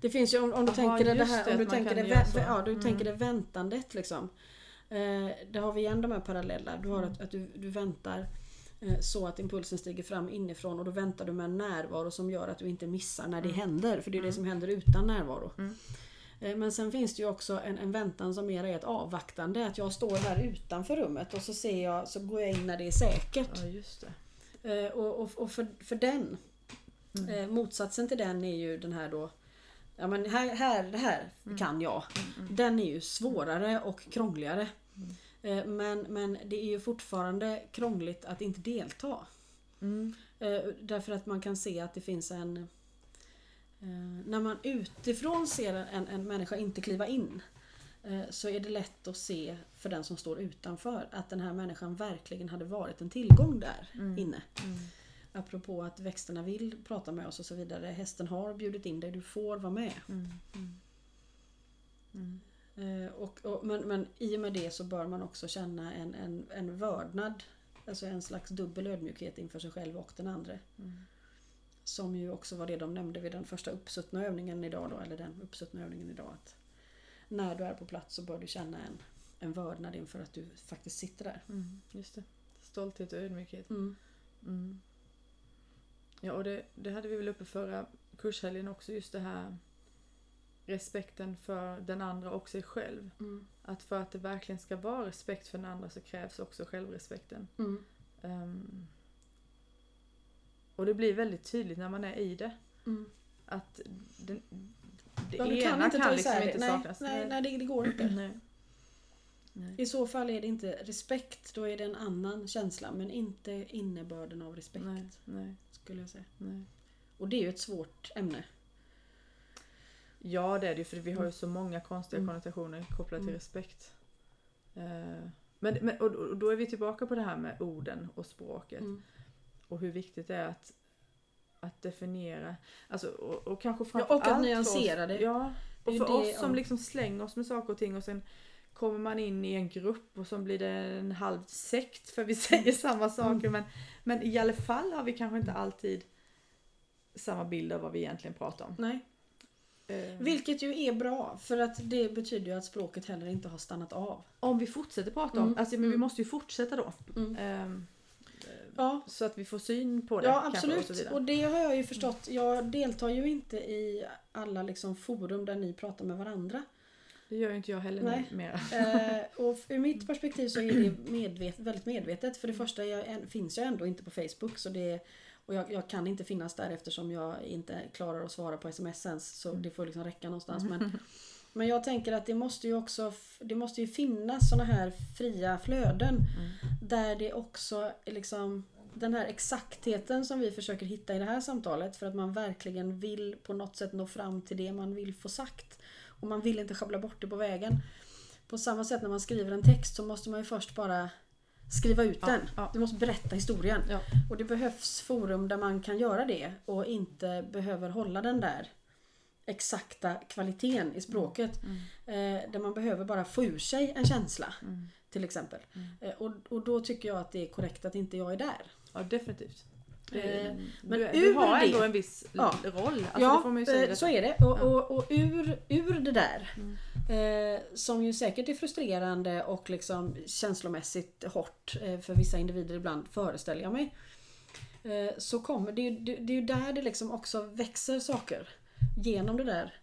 Speaker 2: Det finns ju om, om du
Speaker 1: Jaha,
Speaker 2: tänker det, här,
Speaker 1: det,
Speaker 2: om du tänker det, vä- ja, du
Speaker 1: Mm.
Speaker 2: tänker det väntandet liksom. Eh, det har vi igen de här parallella. Du har
Speaker 1: Mm.
Speaker 2: att, att du, du väntar eh, så att impulsen stiger fram inifrån och då väntar du med en närvaro som gör att du inte missar när det
Speaker 1: Mm.
Speaker 2: händer. För det är det
Speaker 1: Mm.
Speaker 2: som händer utan närvaro.
Speaker 1: Mm.
Speaker 2: Eh, Men sen finns det ju också en, en väntan som mer är ett avvaktande. Att jag står här utanför rummet och så ser jag, så går jag in när det är säkert.
Speaker 1: Ja just det.
Speaker 2: Eh, Och, och, och för, för den,
Speaker 1: Mm.
Speaker 2: eh, motsatsen till den är ju den här då Ja men här, här det här
Speaker 1: Mm.
Speaker 2: kan jag.
Speaker 1: Mm,
Speaker 2: Den är ju svårare och krångligare.
Speaker 1: Mm.
Speaker 2: Men, men det är ju fortfarande krångligt att inte delta.
Speaker 1: Mm.
Speaker 2: Därför att man kan se att det finns en... eh, När man utifrån ser en, en människa inte kliva in eh, så är det lätt att se för den som står utanför att den här människan verkligen hade varit en tillgång där
Speaker 1: Mm.
Speaker 2: inne.
Speaker 1: Mm.
Speaker 2: Apropå att växterna vill prata med oss och så vidare. Hästen har bjudit in dig, du får vara med.
Speaker 1: Mm. Mm. Mm.
Speaker 2: Eh, Och, och, men, men i och med det så bör man också känna en, en, en vördnad. Alltså en slags dubbel ödmjukhet inför sig själv och den andra.
Speaker 1: Mm.
Speaker 2: Som ju också var det de nämnde vid den första uppsuttna övningen idag då, eller den uppsuttna övningen idag. Att när du är på plats så bör du känna en, en vördnad inför att du faktiskt sitter där.
Speaker 1: Mm. Just det. Stolthet och ödmjukhet.
Speaker 2: Mm.
Speaker 1: Mm. Ja, och det, det hade vi väl uppe förra kurshelgen också, just det här respekten för den andra och sig själv.
Speaker 2: Mm.
Speaker 1: Att för att det verkligen ska vara respekt för den andra så krävs också självrespekten.
Speaker 2: Mm.
Speaker 1: Ehm, och det blir väldigt tydligt när man är i det.
Speaker 2: Mm.
Speaker 1: Att den, det
Speaker 2: Ja,
Speaker 1: ena kan,
Speaker 2: ta
Speaker 1: liksom
Speaker 2: isär det.
Speaker 1: inte
Speaker 2: nej,
Speaker 1: saknas.
Speaker 2: Nej, nej det, det går inte.
Speaker 1: nej. nej.
Speaker 2: I så fall är det inte respekt, då är det en annan känsla. Men inte innebörden av respekt.
Speaker 1: Nej, nej,
Speaker 2: Skulle jag säga. Och det är ju ett svårt ämne.
Speaker 1: Ja det är det ju för vi har ju så många konstiga
Speaker 2: Mm.
Speaker 1: konnotationer kopplat till
Speaker 2: Mm.
Speaker 1: respekt. Eh, Men, men, och, och då är vi tillbaka på det här med orden och språket.
Speaker 2: Mm.
Speaker 1: Och hur viktigt det är att, att definiera. Alltså, och, och kanske
Speaker 2: Ja,
Speaker 1: framför
Speaker 2: och att
Speaker 1: allt
Speaker 2: nyansera
Speaker 1: oss,
Speaker 2: det.
Speaker 1: Ja, och för
Speaker 2: det,
Speaker 1: oss som
Speaker 2: ja.
Speaker 1: liksom slänger oss med saker och ting och sen kommer man in i en grupp och så blir det en halv sekt för vi säger samma saker. Men, men i alla fall har vi kanske inte alltid samma bild av vad vi egentligen pratar om.
Speaker 2: Nej.
Speaker 1: Eh,
Speaker 2: Vilket ju är bra för att det betyder ju att språket heller inte har stannat av.
Speaker 1: Om vi fortsätter prata om,
Speaker 2: Mm,
Speaker 1: alltså men vi
Speaker 2: mm.
Speaker 1: måste ju fortsätta då.
Speaker 2: Mm.
Speaker 1: Ehm,
Speaker 2: Ja,
Speaker 1: så att vi får syn på det.
Speaker 2: ja
Speaker 1: och
Speaker 2: absolut.
Speaker 1: vidare.
Speaker 2: Och det har jag ju förstått. Jag deltar ju inte i alla liksom forum där ni pratar med varandra.
Speaker 1: Det gör ju inte jag heller
Speaker 2: Nej.
Speaker 1: nu mera.
Speaker 2: Eh, och ur mitt perspektiv så är det medvet, väldigt medvetet. För det första jag, finns jag ändå inte på Facebook. Så det, och jag, jag kan inte finnas där eftersom jag inte klarar att svara på sms ens. Så det får liksom räcka någonstans. Men, Men jag tänker att det måste ju också det måste ju finnas såna här fria flöden.
Speaker 1: Mm.
Speaker 2: Där det också liksom den här exaktheten som vi försöker hitta i det här samtalet för att man verkligen vill på något sätt nå fram till det man vill få sagt. Och man vill inte sjabbla bort det på vägen. På samma sätt när man skriver en text så måste man ju först bara skriva ut
Speaker 1: Ja,
Speaker 2: den.
Speaker 1: ja.
Speaker 2: Du måste berätta historien.
Speaker 1: Ja.
Speaker 2: Och det behövs forum där man kan göra det och inte behöver hålla den där exakta kvaliteten i språket.
Speaker 1: Mm.
Speaker 2: Eh, där man behöver bara få ur sig en känsla.
Speaker 1: Mm.
Speaker 2: Till exempel. Eh, och, och då tycker jag att det är korrekt att inte jag är där.
Speaker 1: Ja, definitivt. Det,
Speaker 2: Eh, men
Speaker 1: du, du har
Speaker 2: det-
Speaker 1: ändå en viss
Speaker 2: Ja.
Speaker 1: roll. Alltså,
Speaker 2: ja, eh, så är det. Och, och, och ur, ur det där,
Speaker 1: Mm.
Speaker 2: eh, som ju säkert är frustrerande och liksom känslomässigt hårt eh, för vissa individer ibland, föreställer jag mig. Eh, så kommer det, det, det är ju där det liksom också växer saker. Genom det där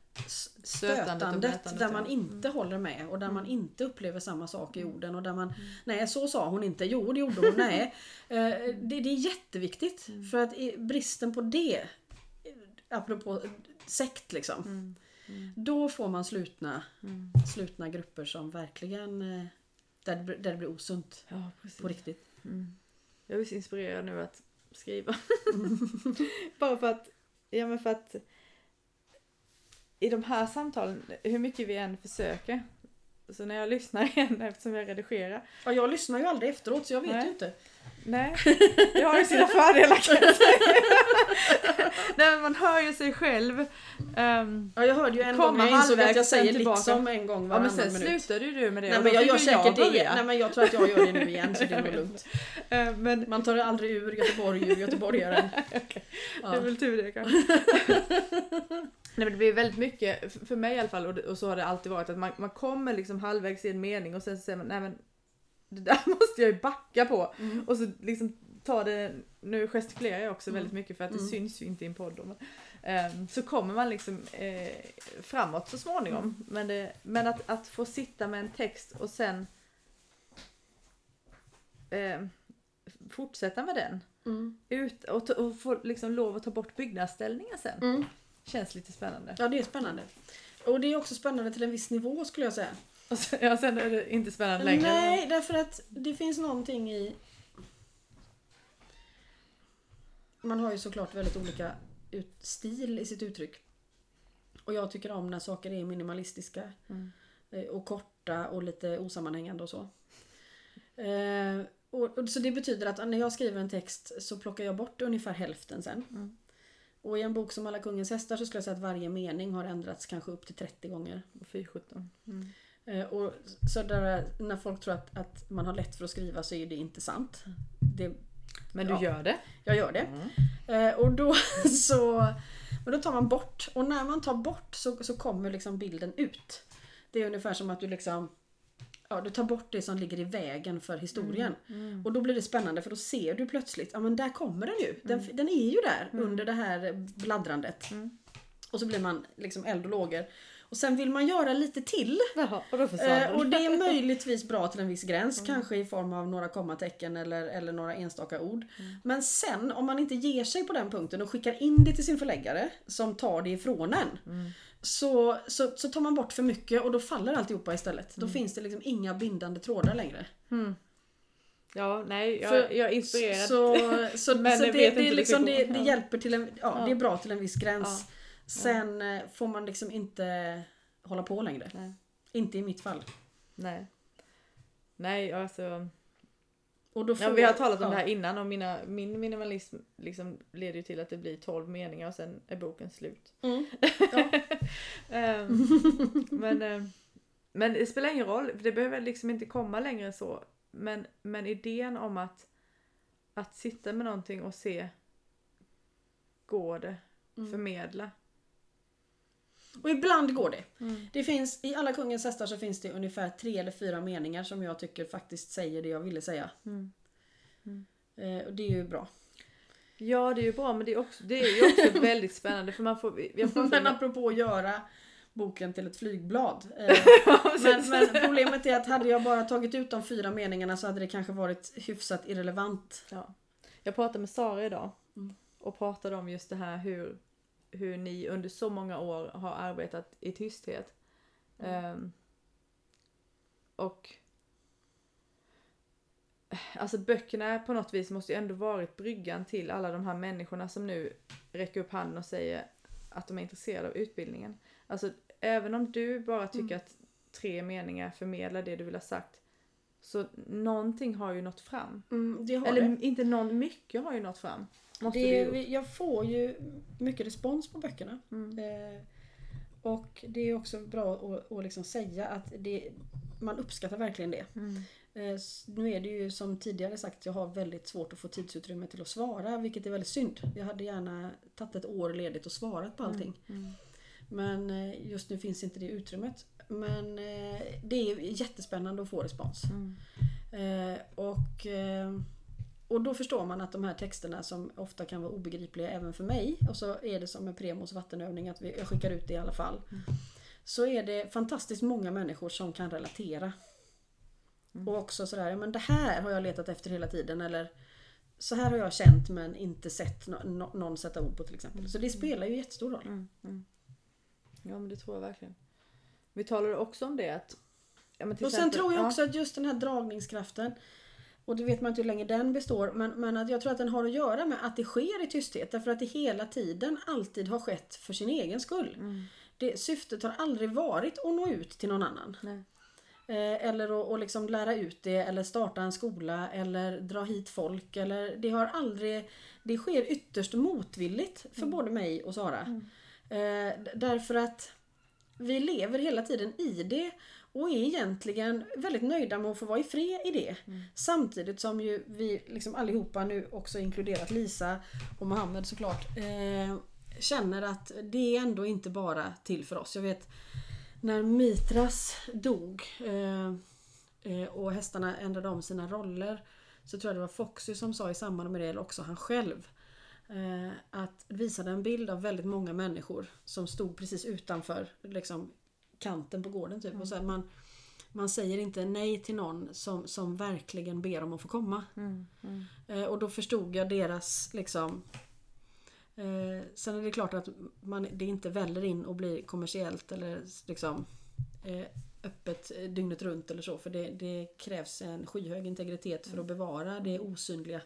Speaker 1: Stötandet
Speaker 2: där man inte håller med och där man inte upplever samma sak i orden och där man Nej så sa hon inte, jo det gjorde hon, nej. Eh, det, det är jätteviktigt för att bristen på det eh, Apropå sekt liksom.
Speaker 1: Mm.
Speaker 2: Då får man slutna,
Speaker 1: Mm.
Speaker 2: slutna grupper som verkligen eh, där det, där det blir osunt
Speaker 1: Ja,
Speaker 2: på riktigt.
Speaker 1: Mm. Jag är så inspirerad nu att skriva. Bara för att, ja men för att i de här samtalen, hur mycket vi än försöker, så när jag lyssnar igen eftersom jag redigerar,
Speaker 2: Ja, jag lyssnar ju aldrig efteråt så jag vet
Speaker 1: Nej.
Speaker 2: ju inte.
Speaker 1: nej, det har ju sina fördelar kan jag säga. Nej man hör ju sig själv. Ehm,
Speaker 2: Ja, jag hörde ju en gång, jag insåg att jag säger
Speaker 1: tillbaka.
Speaker 2: liksom en gång
Speaker 1: ja
Speaker 2: varannan
Speaker 1: men sen
Speaker 2: minut.
Speaker 1: slutade ju du med det
Speaker 2: Nej men jag gör säkert det
Speaker 1: börja.
Speaker 2: igen. Nej men jag tror att jag gör det nu igen så det är nog lugnt.
Speaker 1: Eh, Men
Speaker 2: Man tar det aldrig ur Göteborg ur göteborgaren.
Speaker 1: det är
Speaker 2: Ja.
Speaker 1: väl tur det kanske. Nej men det blir väldigt mycket, för mig i alla fall, och, så har det alltid varit, att man, man kommer liksom halvvägs i en mening och sen så säger man nej men det där måste jag ju backa på.
Speaker 2: Mm.
Speaker 1: Och så liksom ta det, nu gestikulerar jag också
Speaker 2: Mm.
Speaker 1: väldigt mycket för att det
Speaker 2: Mm.
Speaker 1: syns ju inte i en podd. Men, ehm, så kommer man liksom eh, framåt så småningom.
Speaker 2: Mm.
Speaker 1: Men, det, men att, att få sitta med en text och sen eh, fortsätta med den.
Speaker 2: Mm.
Speaker 1: Ut, och, och få liksom lov att ta bort byggnadsställningen sen. Känns lite spännande.
Speaker 2: Ja det är spännande. Och det är också spännande till en viss nivå skulle jag säga.
Speaker 1: Sen, ja, sen är det inte spännande längre.
Speaker 2: Nej, därför att det finns någonting i... Man har ju såklart väldigt olika ut, stil i sitt uttryck. Och jag tycker om när saker är minimalistiska
Speaker 1: Mm.
Speaker 2: eh, och korta och lite osammanhängande och så. Eh, och, och, så det betyder att när jag skriver en text så plockar jag bort ungefär hälften sen.
Speaker 1: Mm.
Speaker 2: Och i en bok som Alla kungens hästar så skulle jag säga att varje mening har ändrats kanske upp till 30 gånger.
Speaker 1: 417. Mm.
Speaker 2: Eh, Och så där, när folk tror att, att man har lätt för att skriva så är det inte sant. Det,
Speaker 1: Men du
Speaker 2: Ja.
Speaker 1: gör det?
Speaker 2: jag gör det.
Speaker 1: Mm.
Speaker 2: Eh, och då så men då tar man bort. Och när man tar bort så, så kommer liksom bilden ut. Det är ungefär som att du liksom Ja, du tar bort det som ligger i vägen för historien.
Speaker 1: Mm.
Speaker 2: Och då blir det spännande för då ser du plötsligt, ja men där kommer den ju. Den, den är ju där under det här bladdrandet.
Speaker 1: Mm.
Speaker 2: Och så blir man liksom eld och lågor. Och sen vill man göra lite till.
Speaker 1: Jaha, och
Speaker 2: Eh, och det är möjligtvis bra till en viss gräns, kanske i form av några kommatecken eller, eller några enstaka ord. Men sen om man inte ger sig på den punkten och skickar in det till sin förläggare som tar det ifrån en. Så, så, så tar man bort för mycket och då faller alltihopa istället. Då finns det liksom inga bindande trådar längre.
Speaker 1: Mm. Ja, nej, jag,
Speaker 2: För-
Speaker 1: jag är inspirerad.
Speaker 2: Så, så,
Speaker 1: Men
Speaker 2: så
Speaker 1: jag
Speaker 2: det, det, är
Speaker 1: inte
Speaker 2: liksom, det, det
Speaker 1: Ja.
Speaker 2: hjälper till en, ja,
Speaker 1: Ja.
Speaker 2: det är bra till en viss gräns.
Speaker 1: Ja.
Speaker 2: Sen eh, får man liksom inte hålla på längre.
Speaker 1: Nej.
Speaker 2: Inte i mitt fall.
Speaker 1: Nej. Nej, alltså.
Speaker 2: Och då får,
Speaker 1: Ja, vi har talat om det här innan och mina, min minimalism liksom leder ju till att det blir 12 meningar och sen är boken slut.
Speaker 2: Mm. Ja.
Speaker 1: Ehm, men, ehm, men det spelar ingen roll, det behöver liksom inte komma längre än så. Men, men idén om att, att sitta med någonting och se, går det?
Speaker 2: Mm.
Speaker 1: Förmedla.
Speaker 2: Och ibland går det.
Speaker 1: Mm.
Speaker 2: Det finns, I alla kungens hästar så finns det ungefär tre eller fyra meningar som jag tycker faktiskt säger det jag ville säga.
Speaker 1: Mm.
Speaker 2: Eh, och det är ju bra.
Speaker 1: Ja, det är ju bra, men det är, också, det är ju också väldigt spännande för man får... Jag pratade
Speaker 2: Men apropå att göra boken till ett flygblad. Eh, men, men problemet är att hade jag bara tagit ut de fyra meningarna så hade det kanske varit hyfsat irrelevant.
Speaker 1: Ja. Jag pratade med Sara idag
Speaker 2: Mm.
Speaker 1: och pratade om just det här hur, hur ni under så många år har arbetat i tysthet. Ehm, och Alltså böckerna på något vis måste ju ändå varit bryggan till alla de här människorna som nu räcker upp handen och säger att de är intresserade av utbildningen. Alltså även om du bara tycker att tre meningar förmedlar det du vill ha sagt så någonting har ju nått fram.
Speaker 2: Mm, det har
Speaker 1: Eller
Speaker 2: det.
Speaker 1: inte någon, mycket har ju nått fram. Måste
Speaker 2: det jag får ju mycket respons på böckerna.
Speaker 1: Mm.
Speaker 2: Eh, och det är också bra att, att liksom säga att det, man uppskattar verkligen det.
Speaker 1: Mm.
Speaker 2: Eh, nu är det ju som tidigare sagt, jag har väldigt svårt att få tidsutrymme till att svara, vilket är väldigt synd. Jag hade gärna tagit ett år ledigt och svarat på allting.
Speaker 1: Mm.
Speaker 2: Men eh, just nu finns inte det utrymmet. Men eh, det är jättespännande att få respons.
Speaker 1: Mm.
Speaker 2: Eh, och, eh, och då förstår man att de här texterna som ofta kan vara obegripliga även för mig och så är det som med Premos vattenövning att vi, jag skickar ut det i alla fall. Så är det fantastiskt många människor som kan relatera. Och också sådär, ja, men det här har jag letat efter hela tiden eller så här har jag känt men inte sett nå- nå- någon sätta ord på till exempel. Så det spelar ju jättestor roll.
Speaker 1: Mm. Mm. Ja men det tror jag verkligen. Vi talade också om det att ja,
Speaker 2: Och sen
Speaker 1: exempel-
Speaker 2: tror jag
Speaker 1: ja.
Speaker 2: också att just den här dragningskraften och det vet man inte hur länge den består men, men att jag tror att den har att göra med att det sker i tysthet därför att det hela tiden alltid har skett för sin egen skull.
Speaker 1: Mm.
Speaker 2: Det, syftet har aldrig varit att nå ut till någon annan.
Speaker 1: Nej.
Speaker 2: Eh, eller att, att liksom lära ut det eller starta en skola eller dra hit folk. Eller, det har aldrig Det sker ytterst motvilligt för både mig och Sara. Eh, d- därför att vi lever hela tiden i det och är egentligen väldigt nöjda med att få vara i fred i det. Samtidigt som ju vi liksom allihopa nu också inkluderat Lisa och Mohammed såklart eh, känner att det är ändå inte bara till för oss. Jag vet när Mitras dog eh, eh, och hästarna ändrade om sina roller så tror jag det var Foxy som sa i samband med det, eller också han själv eh, att visade en bild av väldigt många människor som stod precis utanför liksom, kanten på gården. Typ. Och så här, man, man säger inte nej till någon som, som verkligen ber om att få komma.
Speaker 1: Mm. Mm.
Speaker 2: Eh, och då förstod jag deras liksom eh, Sen är det klart att man, det inte väller in och blir kommersiellt eller liksom eh, öppet eh, dygnet runt eller så. För det, det krävs en skyhög integritet för att bevara det osynliga.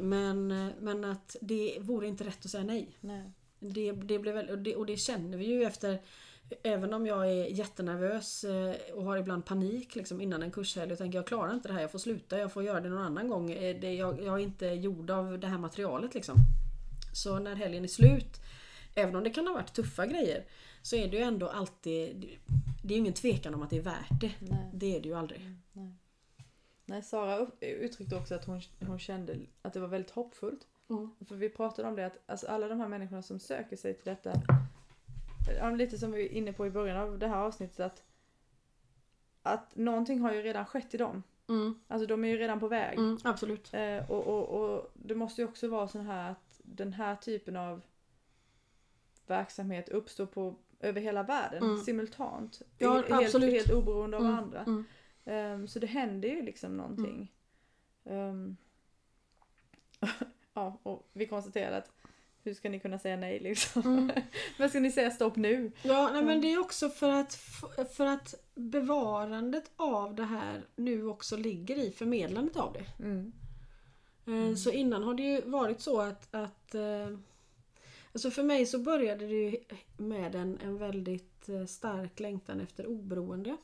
Speaker 2: Men, men att det vore inte rätt att säga nej.
Speaker 1: Nej.
Speaker 2: Det, det blev och, det, och det känner vi ju efter Även om jag är jättenervös eh, och har ibland panik liksom innan en kurshelg och tänker jag klarar inte det här, jag får sluta, jag får göra det någon annan gång. Eh, Det, jag, jag är inte gjord av det här materialet liksom. Så när helgen är slut, även om det kan ha varit tuffa grejer, så är det ju ändå alltid Det är ju ingen tvekan om att det är värt det.
Speaker 1: Nej.
Speaker 2: Det är det ju aldrig.
Speaker 1: Nej. Nej, Sara uttryckte också att hon, hon kände att det var väldigt hoppfullt.
Speaker 2: Mm.
Speaker 1: För vi pratade om det att alltså alla de här människorna som söker sig till detta, lite som vi var inne på i början av det här avsnittet att, att någonting har ju redan skett i dem.
Speaker 2: Mm.
Speaker 1: Alltså de är ju redan på väg.
Speaker 2: Mm, absolut.
Speaker 1: Eh, och, och, och det måste ju också vara så här att den här typen av verksamhet uppstår på, över hela världen
Speaker 2: Mm.
Speaker 1: simultant.
Speaker 2: Ja,
Speaker 1: helt,
Speaker 2: absolut.
Speaker 1: helt oberoende av
Speaker 2: Mm,
Speaker 1: andra.
Speaker 2: mm.
Speaker 1: Ehm, så det händer ju liksom någonting. Ehm, ja, och vi konstaterade att hur ska ni kunna säga nej liksom?
Speaker 2: Mm.
Speaker 1: Men ska ni säga stopp nu?
Speaker 2: Ja, nej, men det är också för att, för att bevarandet av det här nu också ligger i förmedlandet av det.
Speaker 1: Mm.
Speaker 2: Eh, Så innan har det ju varit så att, att eh, Alltså för mig så började det ju med en, en väldigt eh, stark längtan efter oberoende.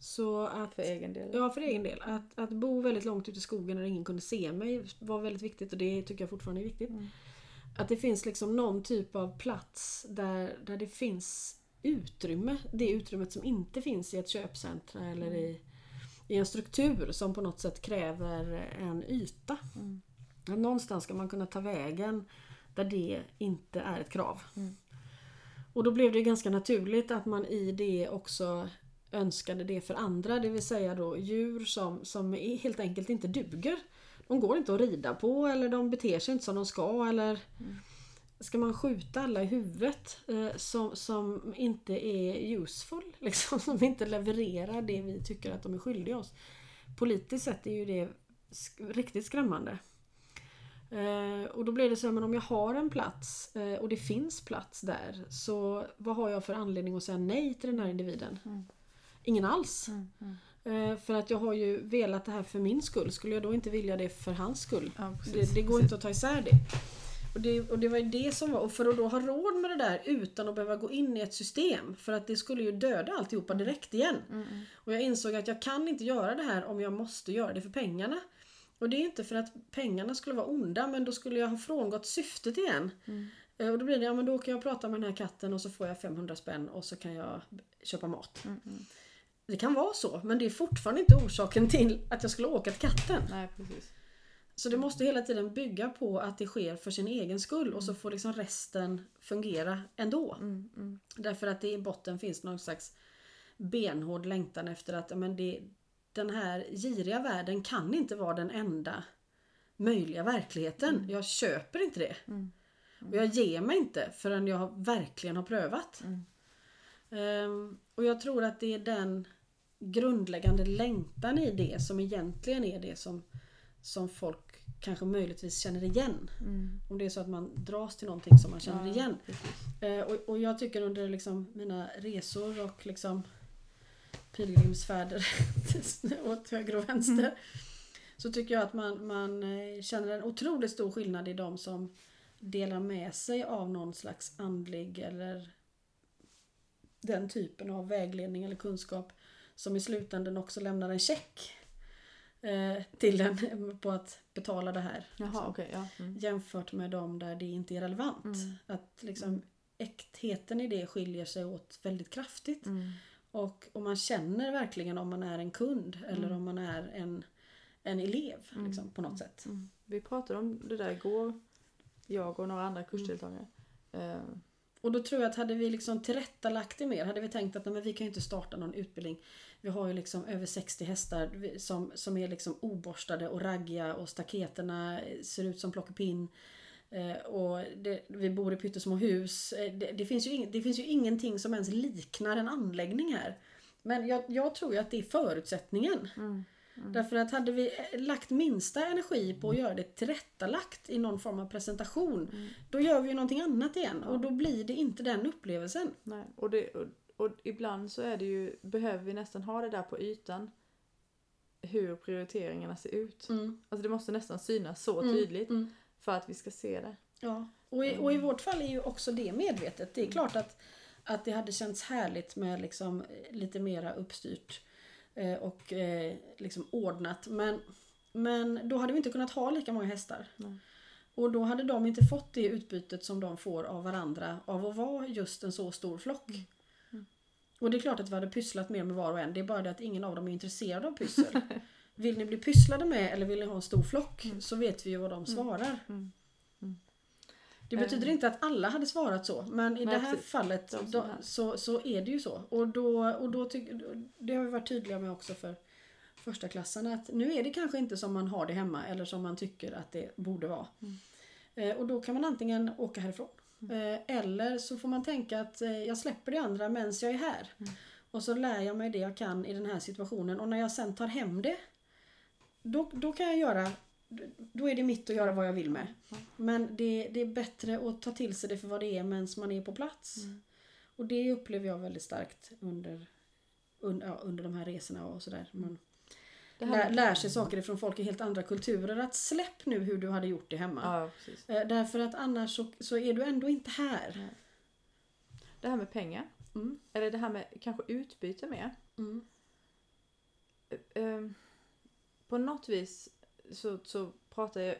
Speaker 2: Så att,
Speaker 1: För egen del.
Speaker 2: ja, för egen del. Att, att bo väldigt långt ute i skogen där ingen kunde se mig var väldigt viktigt och det tycker jag fortfarande är viktigt.
Speaker 1: Mm.
Speaker 2: Att det finns liksom någon typ av plats där, där det finns utrymme. Det utrymmet som inte finns i ett köpcentra eller i, i en struktur som på något sätt kräver en yta.
Speaker 1: Mm.
Speaker 2: Någonstans ska man kunna ta vägen där det inte är ett krav.
Speaker 1: Mm.
Speaker 2: Och då blev det ganska naturligt att man i det också önskade det för andra. Det vill säga då djur som, som helt enkelt inte duger. De går inte att rida på eller de beter sig inte som de ska. Eller Ska man skjuta alla i huvudet eh, som, som inte är useful? Liksom, som inte levererar det vi tycker att de är skyldiga oss. Politiskt sett är ju det sk- riktigt skrämmande. Eh, och då blir det så här, men om jag har en plats eh, och det finns plats där så vad har jag för anledning att säga nej till den här individen?
Speaker 1: Mm.
Speaker 2: Ingen alls.
Speaker 1: Mm. Mm.
Speaker 2: Eh, för att jag har ju velat det här för min skull. Skulle jag då inte vilja det för hans skull?
Speaker 1: Ja, precis.
Speaker 2: Det, det går inte att ta isär det. Och, det. och det var ju det som var, och för att då ha råd med det där utan att behöva gå in i ett system. För att det skulle ju döda alltihopa direkt igen.
Speaker 1: Mm. Mm.
Speaker 2: Och jag insåg att jag kan inte göra det här om jag måste göra det för pengarna. Och det är inte för att pengarna skulle vara onda men då skulle jag ha frångått syftet igen.
Speaker 1: Mm.
Speaker 2: Eh, Och då blir det, ja men då kan jag prata med den här katten och så får jag 500 spänn och så kan jag köpa mat.
Speaker 1: Mm. Mm.
Speaker 2: Det kan vara så men det är fortfarande inte orsaken till att jag skulle åka till katten.
Speaker 1: Nej, precis.
Speaker 2: Så det måste hela tiden bygga på att det sker för sin egen skull och så får liksom resten fungera ändå.
Speaker 1: Mm. Mm.
Speaker 2: Därför att det i botten finns någon slags benhård längtan efter att men det, den här giriga världen kan inte vara den enda möjliga verkligheten. Jag köper inte det.
Speaker 1: Mm.
Speaker 2: Och jag ger mig inte förrän jag verkligen har prövat.
Speaker 1: Mm.
Speaker 2: Ehm, och jag tror att det är den grundläggande längtan i det som egentligen är det som, som folk kanske möjligtvis känner igen.
Speaker 1: Mm.
Speaker 2: Om det är så att man dras till någonting som man känner
Speaker 1: Ja,
Speaker 2: igen. Eh, och, och jag tycker under liksom mina resor och liksom pilgrimsfärder åt höger och vänster.
Speaker 1: Mm.
Speaker 2: Så tycker jag att man, man eh, känner en otroligt stor skillnad i de som delar med sig av någon slags andlig eller den typen av vägledning eller kunskap som i slutändan också lämnar en check eh, till en på att betala det här.
Speaker 1: Jaha,
Speaker 2: liksom
Speaker 1: okej. ja. Mm.
Speaker 2: jämfört med de där det inte är relevant.
Speaker 1: Mm.
Speaker 2: Att liksom äktheten i det skiljer sig åt väldigt kraftigt.
Speaker 1: Mm.
Speaker 2: Och, och man känner verkligen om man är en kund eller
Speaker 1: Mm.
Speaker 2: om man är en, en elev
Speaker 1: Mm.
Speaker 2: liksom, på något sätt.
Speaker 1: Vi pratade om det där igår, jag och några andra kursdeltagare. Eh,
Speaker 2: Och då tror jag att hade vi liksom tillrättalagt det mer, hade vi tänkt att nej, men vi kan ju inte starta någon utbildning. Vi har ju liksom över 60 hästar som, som är liksom oborstade och raggiga och staketerna ser ut som plockepinn. Eh, och det, vi bor i pyttesmå hus. Eh, det, det, finns ju ing, det finns ju ingenting som ens liknar en anläggning här. Men jag, jag tror ju att det är förutsättningen.
Speaker 1: mm.
Speaker 2: Därför att hade vi eh, lagt minsta energi på att göra det tillrättalagt i någon form av presentation.
Speaker 1: Mm.
Speaker 2: Då gör vi ju någonting annat igen och då blir det inte den upplevelsen.
Speaker 1: Nej. Och, det, och, ibland så är det ju, behöver vi nästan ha det där på ytan. Hur prioriteringarna ser ut. Alltså det måste nästan synas så
Speaker 2: Mm,
Speaker 1: tydligt
Speaker 2: mm.
Speaker 1: för att vi ska se det.
Speaker 2: Ja. Och, i, och i vårt fall är ju också det medvetet. Det är klart att, att det hade känts härligt med liksom eh, lite mera uppstyrt eh, och eh, liksom ordnat. Men, men då hade vi inte kunnat ha lika många hästar. Och då hade de inte fått det utbytet som de får av varandra av att vara just en så stor flock.
Speaker 1: Mm.
Speaker 2: Och det är klart att vi hade pysslat mer med var och en. Det är bara det att ingen av dem är intresserad av pyssel. Vill ni bli pysslade med eller vill ni ha en stor flock? Så vet vi ju vad de svarar.
Speaker 1: Mm. Mm.
Speaker 2: Det betyder inte att alla hade svarat så. Men i
Speaker 1: Nej,
Speaker 2: det här
Speaker 1: precis.
Speaker 2: fallet då, så, så är det ju så. Och, då, och då tyck, det har vi varit tydliga med också för första klassen att nu är det kanske inte som man har det hemma eller som man tycker att det borde vara.
Speaker 1: Mm.
Speaker 2: Eh, och då kan man antingen åka härifrån. Eh, eller så får man tänka att eh, jag släpper det andra medan jag är här.
Speaker 1: Mm.
Speaker 2: Och så lär jag mig det jag kan i den här situationen. Och när jag sen tar hem det. Då, då kan jag göra då är det mitt att göra vad jag vill med. Men det, det är bättre att ta till sig det för vad det är medan man är på plats.
Speaker 1: Mm.
Speaker 2: Och det upplever jag väldigt starkt under, under, ja, under de här resorna och sådär. Man lär, lär sig saker ifrån folk i helt andra kulturer. Att släpp nu hur du hade gjort det hemma.
Speaker 1: ja.
Speaker 2: Eh, Därför att annars så, så är du ändå inte här.
Speaker 1: det här med pengar.
Speaker 2: Mm.
Speaker 1: Eller det här med kanske utbyte med.
Speaker 2: Mm.
Speaker 1: Ehm, på något vis så, så pratar jag,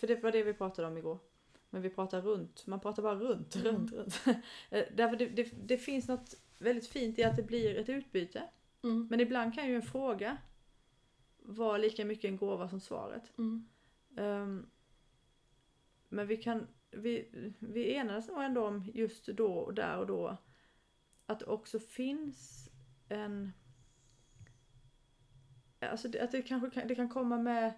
Speaker 1: för det var det vi pratade om igår. Men vi pratar runt, man pratar bara runt,
Speaker 2: Mm.
Speaker 1: runt, runt. Eh, Därför det, det, det finns något väldigt fint i att det blir ett utbyte.
Speaker 2: Mm.
Speaker 1: Men ibland kan ju en fråga vara lika mycket en gåva som svaret.
Speaker 2: Mm.
Speaker 1: Ehm, men vi kan, vi, vi enades nog ändå om just då och där och då att det också finns en Alltså det, att det kanske kan, det kan komma med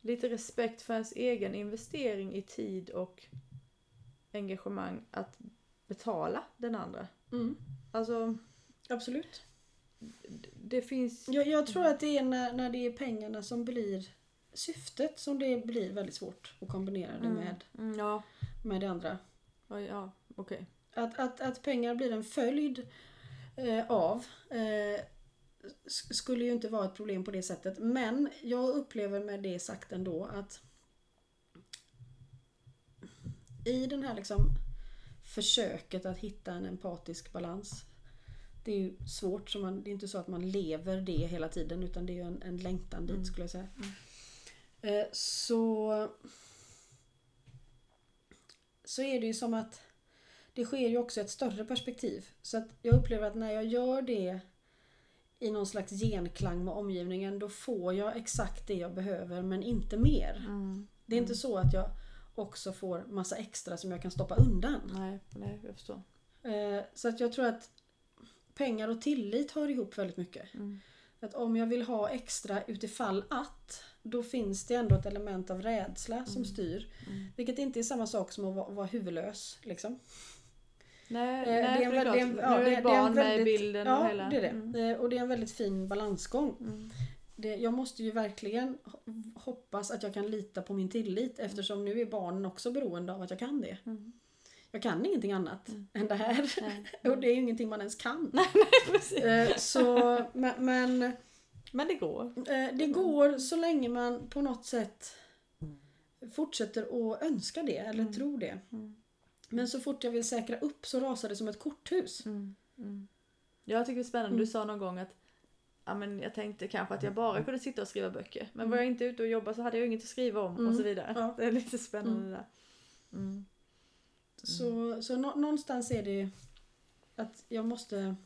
Speaker 1: lite respekt för ens egen investering i tid och engagemang att betala den andra.
Speaker 2: Mm.
Speaker 1: Alltså
Speaker 2: Absolut.
Speaker 1: Det finns...
Speaker 2: Jag, jag tror att det är när, när det är pengarna som blir syftet som det blir väldigt svårt att kombinera det
Speaker 1: Mm.
Speaker 2: med,
Speaker 1: Mm, ja,
Speaker 2: med det andra.
Speaker 1: ja, ja okej.
Speaker 2: Att, att, att pengar blir en följd eh, av eh, sk- skulle ju inte vara ett problem på det sättet. Men jag upplever med det sagt ändå att i den här liksom försöket att hitta en empatisk balans. Det är ju svårt, så man, det är inte så att man lever det hela tiden utan det är en, en längtan dit
Speaker 1: Mm.
Speaker 2: skulle jag säga. Eh, så så är det ju som att det sker ju också ett större perspektiv. Så att jag upplever att när jag gör det i någon slags genklang med omgivningen då får jag exakt det jag behöver men inte mer.
Speaker 1: Mm.
Speaker 2: Det är inte så att jag också får massa extra som jag kan stoppa undan.
Speaker 1: Nej, nej, jag förstår.
Speaker 2: Eh, Så att jag tror att pengar och tillit hör ihop väldigt mycket.
Speaker 1: Mm.
Speaker 2: Att om jag vill ha extra utifall att då finns det ändå ett element av rädsla som styr.
Speaker 1: Mm.
Speaker 2: Vilket inte är samma sak som att vara, vara huvudlös. Liksom.
Speaker 1: Nej,
Speaker 2: Eh, det är en
Speaker 1: det är
Speaker 2: en- ja,
Speaker 1: nu är barn med i bilden
Speaker 2: Ja,
Speaker 1: och hela...
Speaker 2: det är det.
Speaker 1: Mm.
Speaker 2: Eh, Och det är en väldigt fin balansgång.
Speaker 1: Mm.
Speaker 2: Det, jag måste ju verkligen ho- hoppas att jag kan lita på min tillit eftersom nu är barnen också beroende av att jag kan det.
Speaker 1: Mm.
Speaker 2: Jag kan ingenting annat än det här.
Speaker 1: Nej.
Speaker 2: Och det är ju ingenting man ens kan.
Speaker 1: Precis.
Speaker 2: Eh, Så, men, men
Speaker 1: Men det går.
Speaker 2: eh, det går så länge man på något sätt fortsätter att önska det eller
Speaker 1: Mm.
Speaker 2: tro det.
Speaker 1: Mm.
Speaker 2: Men så fort jag vill säkra upp så rasar det som ett korthus.
Speaker 1: Mm. Mm. Jag tycker det är spännande,
Speaker 2: Mm.
Speaker 1: du sa någon gång att ja, men jag tänkte kanske att jag bara kunde sitta och skriva böcker. Men var jag inte ute och jobba så hade jag inget att skriva om och
Speaker 2: Mm.
Speaker 1: så vidare.
Speaker 2: Ja.
Speaker 1: Det är lite spännande
Speaker 2: Mm.
Speaker 1: det där. Mm.
Speaker 2: Så, så nå- någonstans är det att jag måste...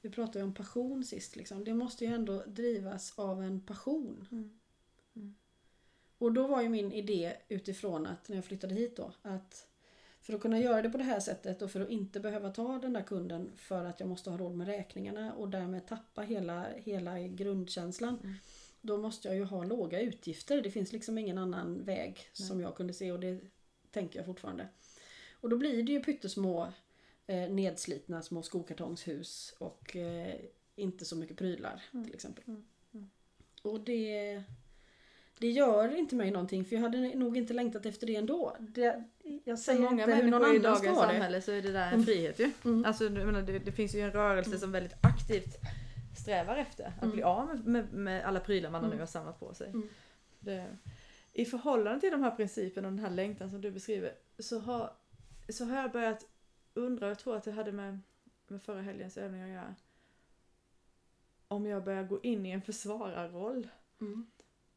Speaker 2: Vi pratade ju om passion sist. Liksom. Det måste ju ändå drivas av en passion.
Speaker 1: Mm.
Speaker 2: Och då var ju min idé utifrån att när jag flyttade hit då att för att kunna göra det på det här sättet och för att inte behöva ta den där kunden för att jag måste ha råd med räkningarna och därmed tappa hela, hela grundkänslan.
Speaker 1: Mm.
Speaker 2: Då måste jag ju ha låga utgifter. Det finns liksom ingen annan väg som jag kunde se och det tänker jag fortfarande. Och då blir det ju pyttesmå eh, nedslitna små skokartongshus och eh, inte så mycket prylar till exempel.
Speaker 1: Mm. Mm.
Speaker 2: Och det, det gör inte mig någonting för jag hade nog inte längtat efter det ändå. Det, jag
Speaker 1: För
Speaker 2: säger
Speaker 1: många
Speaker 2: inte hur någon
Speaker 1: i
Speaker 2: annan ska
Speaker 1: dagens samhälle så är det där en
Speaker 2: Mm.
Speaker 1: frihet ju.
Speaker 2: Mm.
Speaker 1: Alltså, menar, det, det finns ju en rörelse som väldigt aktivt strävar efter att
Speaker 2: Mm.
Speaker 1: bli av med, med, med alla prylar man
Speaker 2: Mm.
Speaker 1: nu har samlat på sig.
Speaker 2: Mm.
Speaker 1: Det, I förhållande till de här principerna och den här längtan som du beskriver så har, så har jag börjat undra, jag tror att det hade med, med förra helgens övning att göra. Om jag börjar gå in i en försvararroll.
Speaker 2: Mm.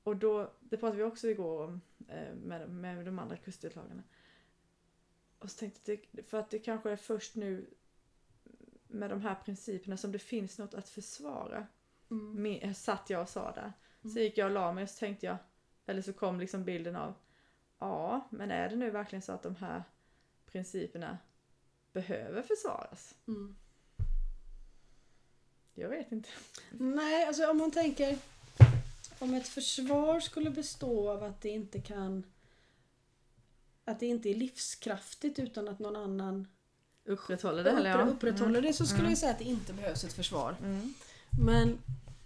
Speaker 1: Och då, det pratade vi också igår om eh, med, med de andra kustdeltagarna. Och så tänkte jag, för att det kanske är först nu med de här principerna som det finns något att försvara.
Speaker 2: Mm.
Speaker 1: Min, satt jag och sa där.
Speaker 2: Mm.
Speaker 1: Så gick jag och la mig och så tänkte jag, eller så kom liksom bilden av, ja men är det nu verkligen så att de här principerna behöver försvaras?
Speaker 2: Mm.
Speaker 1: Jag vet inte.
Speaker 2: Nej, alltså om man tänker om ett försvar skulle bestå av att det inte kan att det inte är livskraftigt utan att någon annan
Speaker 1: Upprätthåller det eller ja.
Speaker 2: uppr- upprätthåller det så skulle
Speaker 1: Mm.
Speaker 2: jag säga att det inte behövs ett försvar.
Speaker 1: Mm.
Speaker 2: Men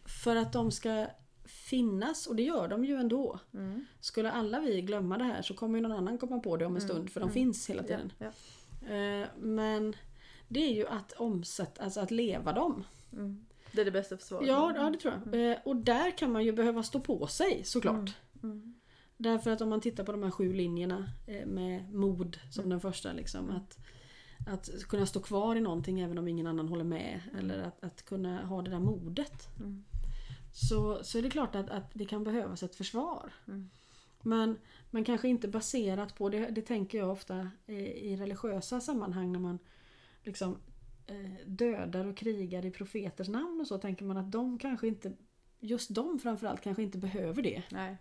Speaker 2: för att de ska finnas, och det gör de ju ändå.
Speaker 1: Mm.
Speaker 2: Skulle alla vi glömma det här så kommer ju någon annan komma på det om en
Speaker 1: Mm.
Speaker 2: stund för de
Speaker 1: Mm.
Speaker 2: finns hela tiden.
Speaker 1: Ja,
Speaker 2: Eh, Men det är ju att omsätta, alltså att leva dem.
Speaker 1: ja. Mm. Det är det bästa försvaret.
Speaker 2: Ja, ja det tror jag. Eh, Och där kan man ju behöva stå på sig såklart.
Speaker 1: Mm.
Speaker 2: Därför att om man tittar på de här sju linjerna eh, med mod som den första. Liksom, att, att kunna stå kvar i någonting även om ingen annan håller med. Eller att, att kunna ha det där modet.
Speaker 1: Mm.
Speaker 2: Så, så är det klart att, att det kan behövas ett försvar.
Speaker 1: Mm.
Speaker 2: Men, men kanske inte baserat på, det, det tänker jag ofta i, i religiösa sammanhang när man liksom eh, dödar och krigar i profeters namn och så tänker man att de kanske inte, just de framförallt kanske inte behöver det.
Speaker 1: Nej.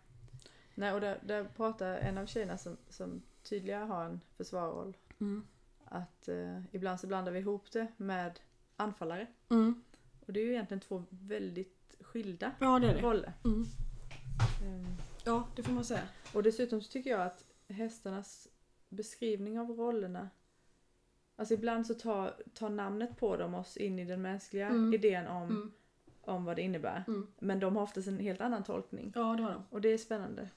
Speaker 1: Nej, och där, där pratar en av tjejerna som, som tydligare har en försvarroll.
Speaker 2: Mm.
Speaker 1: Att eh, ibland så blandar vi ihop det med anfallare.
Speaker 2: Mm.
Speaker 1: Och det är ju egentligen två väldigt skilda
Speaker 2: Ja det är det.
Speaker 1: roller.
Speaker 2: Mm.
Speaker 1: Ehm,
Speaker 2: Ja det får man säga.
Speaker 1: Och dessutom så tycker jag att hästarnas beskrivning av rollerna Alltså ibland så tar, tar namnet på dem oss in i den mänskliga
Speaker 2: Mm.
Speaker 1: idén om
Speaker 2: Mm.
Speaker 1: om vad det innebär.
Speaker 2: Mm.
Speaker 1: Men de har oftast en helt annan tolkning.
Speaker 2: Ja, det har de.
Speaker 1: Och det är spännande.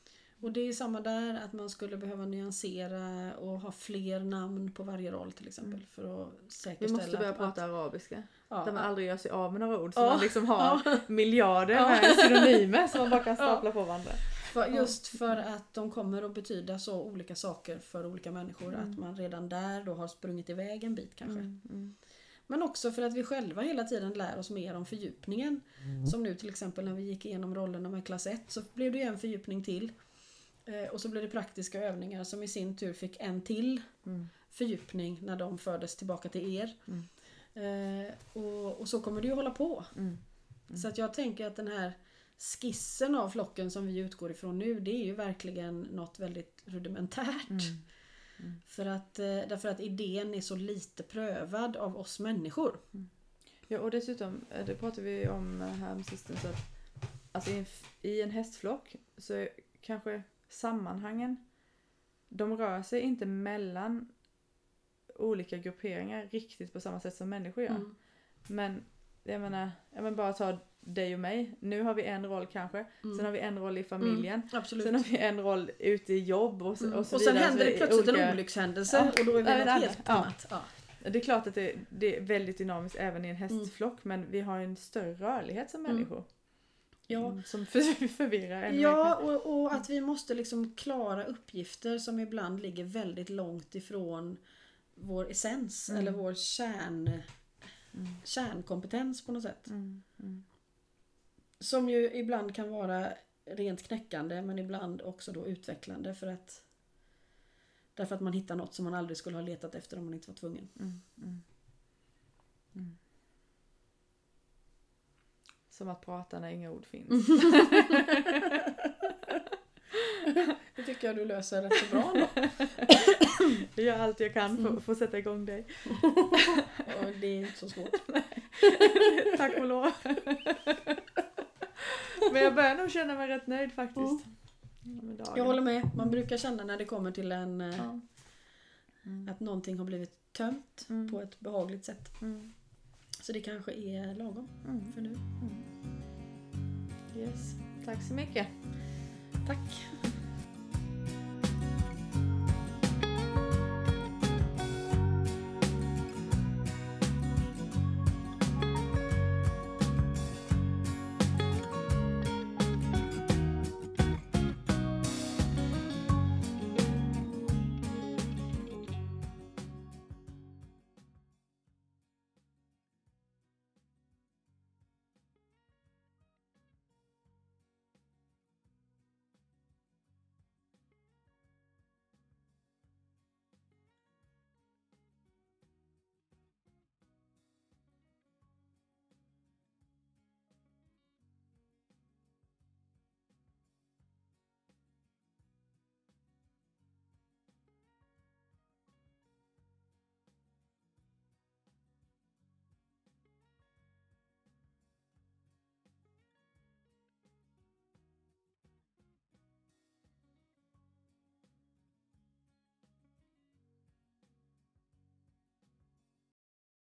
Speaker 2: Och det är samma där, att man skulle behöva nyansera och ha fler namn på varje roll till exempel. För att
Speaker 1: Vi
Speaker 2: säkerställa
Speaker 1: måste börja
Speaker 2: att,
Speaker 1: prata arabiska.
Speaker 2: ja,
Speaker 1: där man
Speaker 2: att-
Speaker 1: aldrig gör sig av med några ord. Så
Speaker 2: Ja.
Speaker 1: man liksom har
Speaker 2: Ja.
Speaker 1: miljarder
Speaker 2: Ja.
Speaker 1: med synonymer som man bara kan stapla på varandra.
Speaker 2: För, just för att de kommer att betyda så olika saker för olika människor.
Speaker 1: Mm.
Speaker 2: Att man redan där då har sprungit iväg en bit kanske.
Speaker 1: Mm, mm.
Speaker 2: Men också för att vi själva hela tiden lär oss mer om fördjupningen. Som nu till exempel när vi gick igenom rollerna med klass 1 så blev det ju en fördjupning till. Eh, och så blev det praktiska övningar som i sin tur fick en till
Speaker 1: Mm.
Speaker 2: fördjupning när de fördes tillbaka till er.
Speaker 1: Mm.
Speaker 2: Eh, och, och så kommer det ju hålla på.
Speaker 1: Mm.
Speaker 2: Så att jag tänker att den här skissen av flocken som vi utgår ifrån nu det är ju verkligen något väldigt rudimentärt.
Speaker 1: Mm.
Speaker 2: För att, eh, därför att idén är så lite prövad av oss människor.
Speaker 1: Ja och dessutom, det pratade vi om här sistens att alltså i en, i en hästflock så kanske sammanhangen, de rör sig inte mellan olika grupperingar riktigt på samma sätt som människor gör.
Speaker 2: Mm.
Speaker 1: Men jag menar, jag menar bara ta dig och mig. Nu har vi en roll kanske,
Speaker 2: Mm.
Speaker 1: sen har vi en roll i familjen,
Speaker 2: Absolut.
Speaker 1: sen har vi en roll ute i jobb och, så-
Speaker 2: Mm.
Speaker 1: och så
Speaker 2: och sen
Speaker 1: vidare.
Speaker 2: händer det plötsligt
Speaker 1: olika-
Speaker 2: en olyckshändelse
Speaker 1: Ja,
Speaker 2: och då är vi något helt annat. Ja.
Speaker 1: Det är klart att det, det är väldigt dynamiskt även i en
Speaker 2: Mm.
Speaker 1: hästflock men vi har en större rörlighet som
Speaker 2: Mm.
Speaker 1: människor.
Speaker 2: Ja.
Speaker 1: Mm, Som för, förvirrar ännu
Speaker 2: Ja, och, och att vi måste liksom klara uppgifter som ibland ligger väldigt långt ifrån vår essens
Speaker 1: Mm.
Speaker 2: eller vår kärn,
Speaker 1: Mm.
Speaker 2: kärnkompetens på något sätt.
Speaker 1: Mm. Mm.
Speaker 2: Som ju ibland kan vara rent knäckande men ibland också då utvecklande för att Därför att man hittar något som man aldrig skulle ha letat efter om man inte var tvungen.
Speaker 1: Mm. Mm. Mm. Som att prata när inga ord finns.
Speaker 2: Det tycker jag du löser rätt så bra ändå.
Speaker 1: Jag gör allt jag kan för
Speaker 2: Mm.
Speaker 1: att få sätta igång dig.
Speaker 2: Och det är inte så svårt.
Speaker 1: Tack och lov. Men jag börjar nog känna mig rätt nöjd faktiskt. Med dagen.
Speaker 2: Jag håller med. Man brukar känna när det kommer till en eh,
Speaker 1: Ja. Mm.
Speaker 2: att någonting har blivit tömt
Speaker 1: Mm.
Speaker 2: på ett behagligt sätt.
Speaker 1: Mm.
Speaker 2: Så det kanske är lagom
Speaker 1: Mm.
Speaker 2: för nu.
Speaker 1: Yes. Tack så mycket.
Speaker 2: Tack!